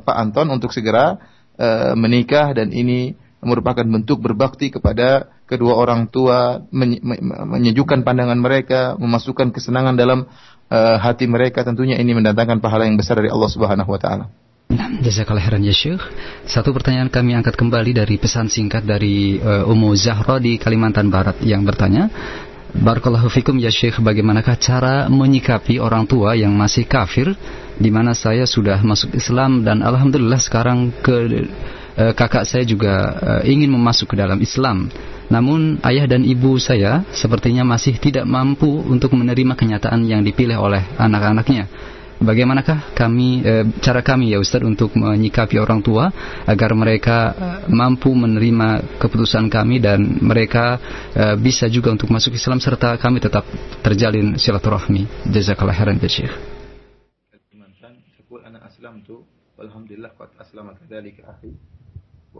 Pak Anton untuk segera menikah dan ini merupakan bentuk berbakti kepada kedua orang tua, menyejukkan pandangan mereka, memasukkan kesenangan dalam uh, hati mereka tentunya ini mendatangkan pahala yang besar dari Allah Subhanahu wa taala.
Jazakallah khairan ya Syekh. Satu pertanyaan kami angkat kembali dari pesan singkat dari uh, Ummu Zahra di Kalimantan Barat yang bertanya, Barakallahu fikum ya Syekh, bagaimanakah cara menyikapi orang tua yang masih kafir di mana saya sudah masuk Islam dan alhamdulillah sekarang ke uh, kakak saya juga uh, ingin memasuk ke dalam Islam. Namun ayah dan ibu saya sepertinya masih tidak mampu untuk menerima kenyataan yang dipilih oleh anak-anaknya. Bagaimanakah kami e, cara kami ya Ustaz untuk menyikapi orang tua agar mereka mampu menerima keputusan kami dan mereka bisa juga untuk masuk Islam serta kami tetap terjalin silaturahmi. Jazakallah khairan ya Syekh. Alhamdulillah qad aslama kadzalika akhi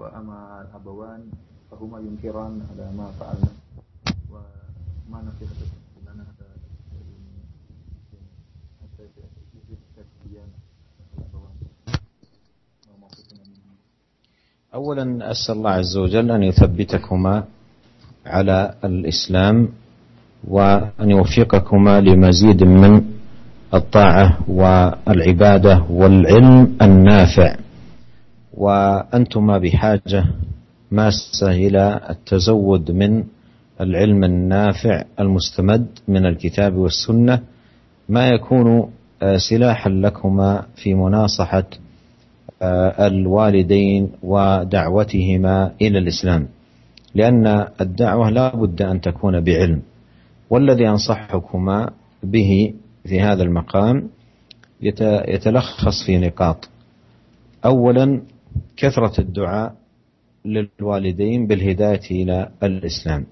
amal abawan فهما ينكران على ما فعلنا وما نصيحة لنا حتى
أولا أسأل الله عز وجل أن يثبتكما على الإسلام وأن يوفقكما لمزيد من الطاعة والعبادة والعلم النافع. وأنتما بحاجة ماسة إلى التزود من العلم النافع المستمد من الكتاب والسنة ما يكون آه، سلاحا لكما في مناصحة آه، الوالدين ودعوتهما إلى الإسلام. لأن الدعوة لا بد أن تكون بعلم. والذي أنصحكما به في هذا المقام يتلخص في نقاط. أولا كثرة الدعاء للوالدين بالهداية إلى الإسلام.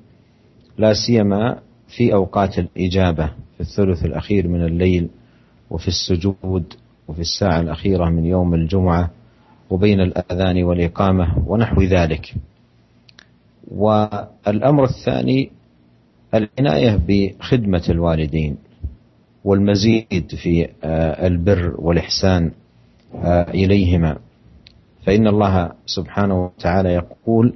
لا سيما في أوقات الإجابة في الثلث الأخير من الليل وفي السجود وفي الساعة الأخيرة من يوم الجمعة وبين الأذان والإقامة ونحو ذلك. والأمر الثاني العناية بخدمة الوالدين والمزيد في آه، البر والإحسان آه، إليهما. فإن الله سبحانه وتعالى يقول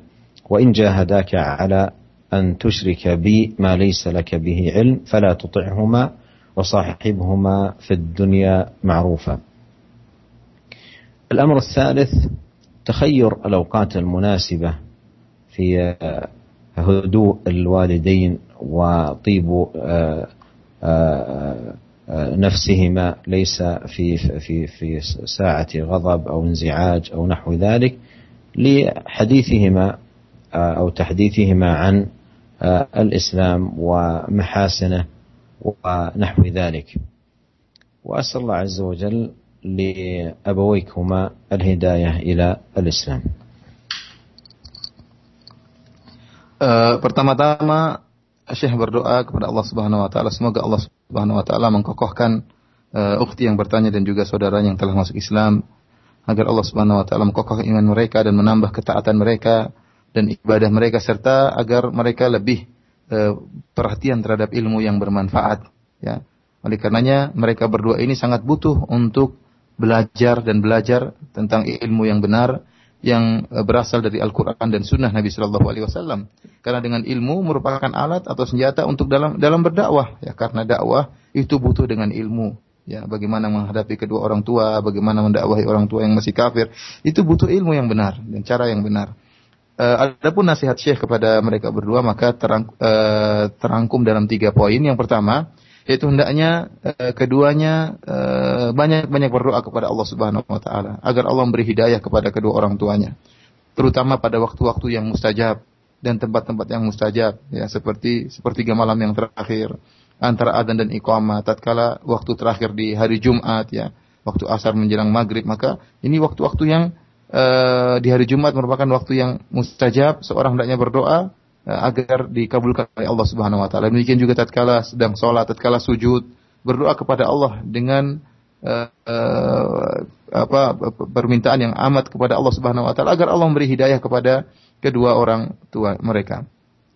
وإن جاهداك على أن تشرك بي ما ليس لك به علم فلا تطعهما وصاحبهما في الدنيا معروفا. الأمر الثالث تخير الأوقات المناسبة في هدوء الوالدين وطيب آه، آه، نفسهما ليس في في في ساعة غضب أو انزعاج أو نحو ذلك لحديثهما أو تحديثهما عن الإسلام ومحاسنه ونحو ذلك. وأسأل الله عز وجل لأبويكما الهداية إلى الإسلام.
Uh, pertama-tama Syekh berdoa kepada Allah Subhanahu wa taala. Semoga Allah Subhanahu wa taala mengkokohkan uh, ukhti yang bertanya dan juga saudara yang telah masuk Islam agar Allah Subhanahu wa taala mengkokohkan iman mereka dan menambah ketaatan mereka dan ibadah mereka serta agar mereka lebih uh, perhatian terhadap ilmu yang bermanfaat ya. Oleh karenanya mereka berdua ini sangat butuh untuk belajar dan belajar tentang ilmu yang benar yang eh, berasal dari Al-Quran dan Sunnah Nabi Shallallahu Alaihi Wasallam. Karena dengan ilmu merupakan alat atau senjata untuk dalam dalam berdakwah. Ya, karena dakwah itu butuh dengan ilmu. Ya, bagaimana menghadapi kedua orang tua, bagaimana mendakwahi orang tua yang masih kafir, itu butuh ilmu yang benar dan cara yang benar. Uh, adapun nasihat Syekh kepada mereka berdua maka terang, uh, terangkum dalam tiga poin. Yang pertama, yaitu hendaknya uh, keduanya uh, banyak-banyak berdoa kepada Allah Subhanahu wa taala agar Allah memberi hidayah kepada kedua orang tuanya terutama pada waktu-waktu yang mustajab dan tempat-tempat yang mustajab ya seperti sepertiga malam yang terakhir antara adzan dan iqamah tatkala waktu terakhir di hari Jumat ya waktu asar menjelang maghrib, maka ini waktu-waktu yang uh, di hari Jumat merupakan waktu yang mustajab, seorang hendaknya berdoa agar dikabulkan oleh Allah Subhanahu wa taala. Demikian juga tatkala sedang sholat, tatkala sujud, berdoa kepada Allah dengan uh, uh, apa permintaan yang amat kepada Allah Subhanahu wa taala agar Allah memberi hidayah kepada kedua orang tua mereka.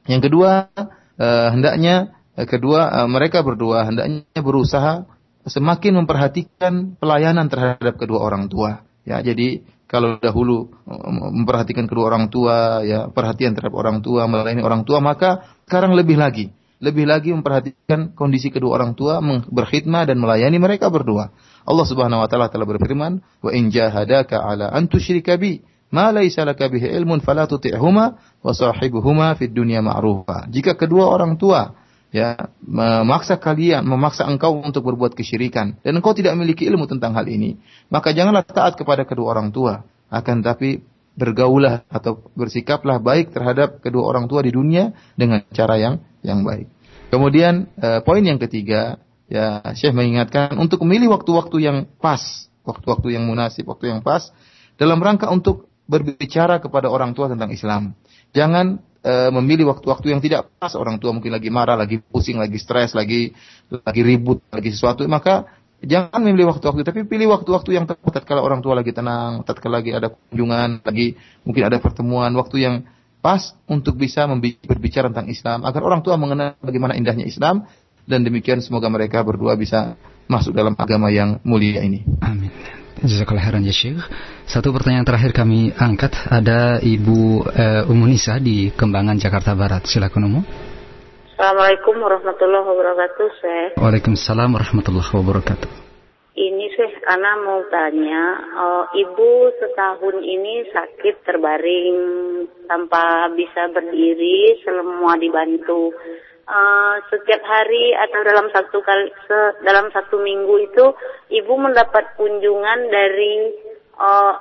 Yang kedua, uh, hendaknya kedua mereka berdua hendaknya berusaha semakin memperhatikan pelayanan terhadap kedua orang tua. Ya, jadi kalau dahulu memperhatikan kedua orang tua, ya perhatian terhadap orang tua, melayani orang tua, maka sekarang lebih lagi, lebih lagi memperhatikan kondisi kedua orang tua, berkhidmat dan melayani mereka berdua. Allah Subhanahu wa taala telah berfirman, "Wa in jahadaka ala an tusyrika bi ma laysa laka bihi ilmun fala tuti'huma wa sahibuhuma fid dunya ma'rufa." Jika kedua orang tua ya memaksa kalian, memaksa engkau untuk berbuat kesyirikan dan engkau tidak memiliki ilmu tentang hal ini, maka janganlah taat kepada kedua orang tua, akan tapi bergaulah atau bersikaplah baik terhadap kedua orang tua di dunia dengan cara yang yang baik. Kemudian eh, poin yang ketiga, ya Syekh mengingatkan untuk memilih waktu-waktu yang pas, waktu-waktu yang munasib, waktu yang pas dalam rangka untuk berbicara kepada orang tua tentang Islam. Jangan e, memilih waktu-waktu yang tidak pas. Orang tua mungkin lagi marah, lagi pusing, lagi stres, lagi lagi ribut, lagi sesuatu, maka jangan memilih waktu-waktu tapi pilih waktu-waktu yang tepat. Tatkala orang tua lagi tenang, tatkala lagi ada kunjungan, lagi mungkin ada pertemuan, waktu yang pas untuk bisa berbicara tentang Islam. Agar orang tua mengenal bagaimana indahnya Islam. Dan demikian semoga mereka berdua bisa masuk dalam agama yang mulia ini.
Amin. Jazakallah khairan ya Syekh. Satu pertanyaan terakhir kami angkat ada Ibu uh, Umu Nisa di Kembangan Jakarta Barat. Silakan Umu.
Assalamualaikum warahmatullahi wabarakatuh, Syekh.
Waalaikumsalam warahmatullahi wabarakatuh.
Ini Syekh, Ana mau tanya, uh, Ibu setahun ini sakit terbaring tanpa bisa berdiri, semua dibantu uh, setiap hari atau dalam satu kali se, dalam satu minggu itu ibu mendapat kunjungan dari uh,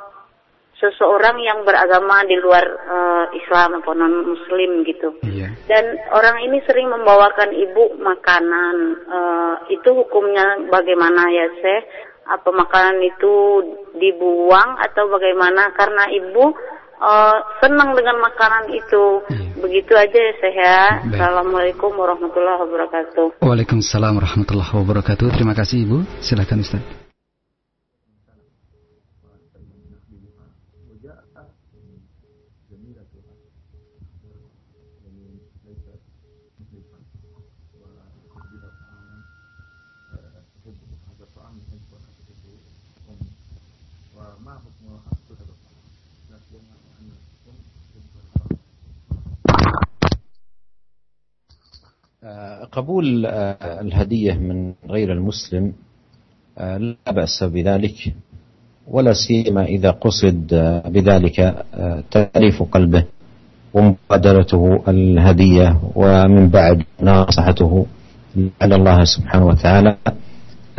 seseorang yang beragama di luar uh, Islam atau non Muslim gitu. Iya. Dan orang ini sering membawakan ibu makanan. Uh, itu hukumnya bagaimana ya, Seh? Apa makanan itu dibuang atau bagaimana? Karena ibu uh, senang dengan makanan itu. Hmm. Begitu aja ya saya. Ya. Assalamualaikum warahmatullahi wabarakatuh.
Waalaikumsalam warahmatullahi wabarakatuh. Terima kasih Ibu. Silakan Ustaz.
قبول الهدية من غير المسلم لا بأس بذلك ولا سيما إذا قصد بذلك تأليف قلبه ومبادرته الهدية ومن بعد ناصحته. على الله سبحانه وتعالى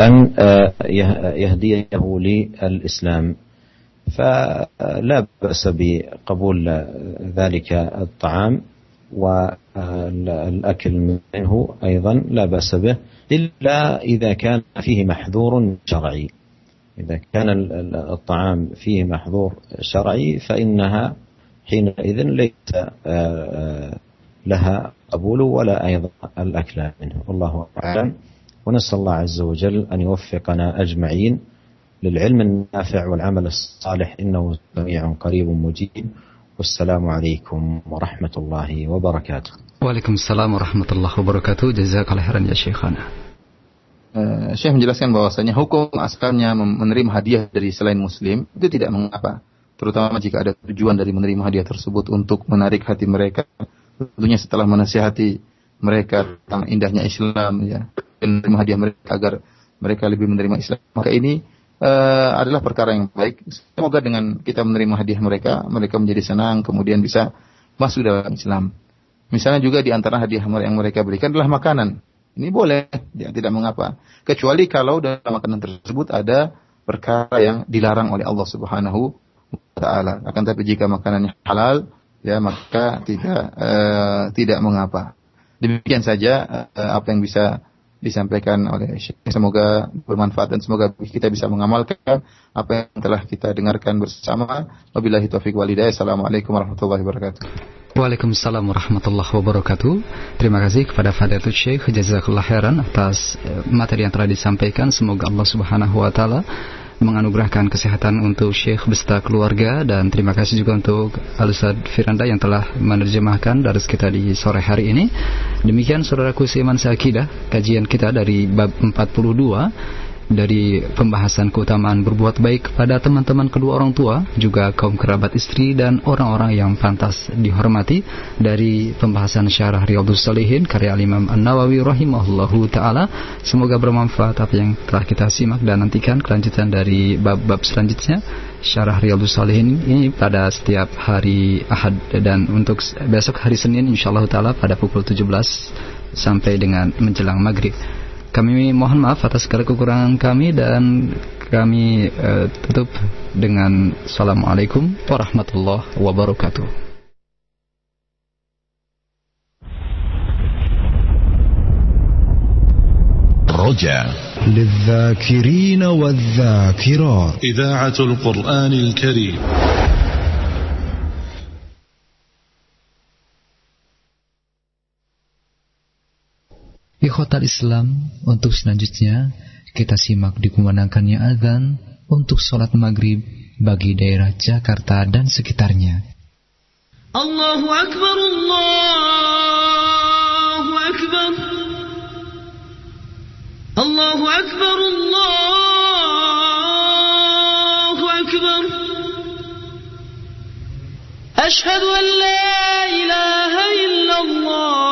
أن يهديه للإسلام. فلا بأس بقبول ذلك الطعام. والأكل منه أيضا لا بأس به إلا إذا كان فيه محذور شرعي. إذا كان الطعام فيه محظور شرعي فإنها حينئذ ليس لها قبول ولا أيضا الأكل منه. والله أعلم. ونسأل الله عز وجل أن يوفقنا أجمعين للعلم النافع والعمل الصالح إنه سميع قريب مجيب. والسلام عليكم ورحمة الله وبركاته
وعليكم السلام ورحمة الله وبركاته جزاك الله خيرا يا شيخنا
Uh, Syekh menjelaskan bahwasanya hukum asalnya menerima hadiah dari selain muslim itu tidak mengapa. Terutama jika ada tujuan dari menerima hadiah tersebut untuk menarik hati mereka. Tentunya setelah menasihati mereka tentang indahnya Islam ya, dan menerima hadiah mereka agar mereka lebih menerima Islam. Maka ini uh, adalah perkara yang baik. Semoga dengan kita menerima hadiah mereka, mereka menjadi senang, kemudian bisa masuk dalam Islam. Misalnya juga di antara hadiah yang mereka berikan adalah makanan. Ini boleh, ya, tidak mengapa. Kecuali kalau dalam makanan tersebut ada perkara yang dilarang oleh Allah Subhanahu wa taala. Akan tapi jika makanannya halal, ya maka tidak uh, tidak mengapa. Demikian saja uh, apa yang bisa disampaikan oleh Syekh. Semoga bermanfaat dan semoga kita bisa mengamalkan apa yang telah kita dengarkan bersama. Wabillahi taufiq walhidayah. Assalamualaikum warahmatullahi wabarakatuh.
Waalaikumsalam warahmatullahi wabarakatuh. Terima kasih kepada Fadilatul Syekh Jazakallah khairan atas eh, materi yang telah disampaikan. Semoga Allah Subhanahu wa taala menganugerahkan kesehatan untuk Syekh beserta keluarga dan terima kasih juga untuk Al-Ustaz Firanda yang telah menerjemahkan dari kita di sore hari ini. Demikian saudaraku seiman seakidah kajian kita dari bab 42 dari pembahasan keutamaan berbuat baik kepada teman-teman kedua orang tua, juga kaum kerabat istri dan orang-orang yang pantas dihormati dari pembahasan syarah Riyadhus Salihin karya Imam An-Nawawi rahimahullahu taala. Semoga bermanfaat apa yang telah kita simak dan nantikan kelanjutan dari bab-bab selanjutnya syarah Riyadhus Salihin ini pada setiap hari Ahad dan untuk besok hari Senin insyaallah taala pada pukul 17 sampai dengan menjelang maghrib. Kami mohon maaf atas segala kekurangan kami dan kami uh, tutup dengan Assalamualaikum warahmatullahi wabarakatuh.
رجع للذاكرين والذاكرات إذاعة القرآن الكريم
Ikhwatal Islam untuk selanjutnya kita simak dikumandangkannya azan untuk sholat maghrib bagi daerah Jakarta dan sekitarnya.
Allahu Akbar, Allahu Akbar. Allahu Akbar, Allahu Akbar. Ashhadu an la ilaha illallah.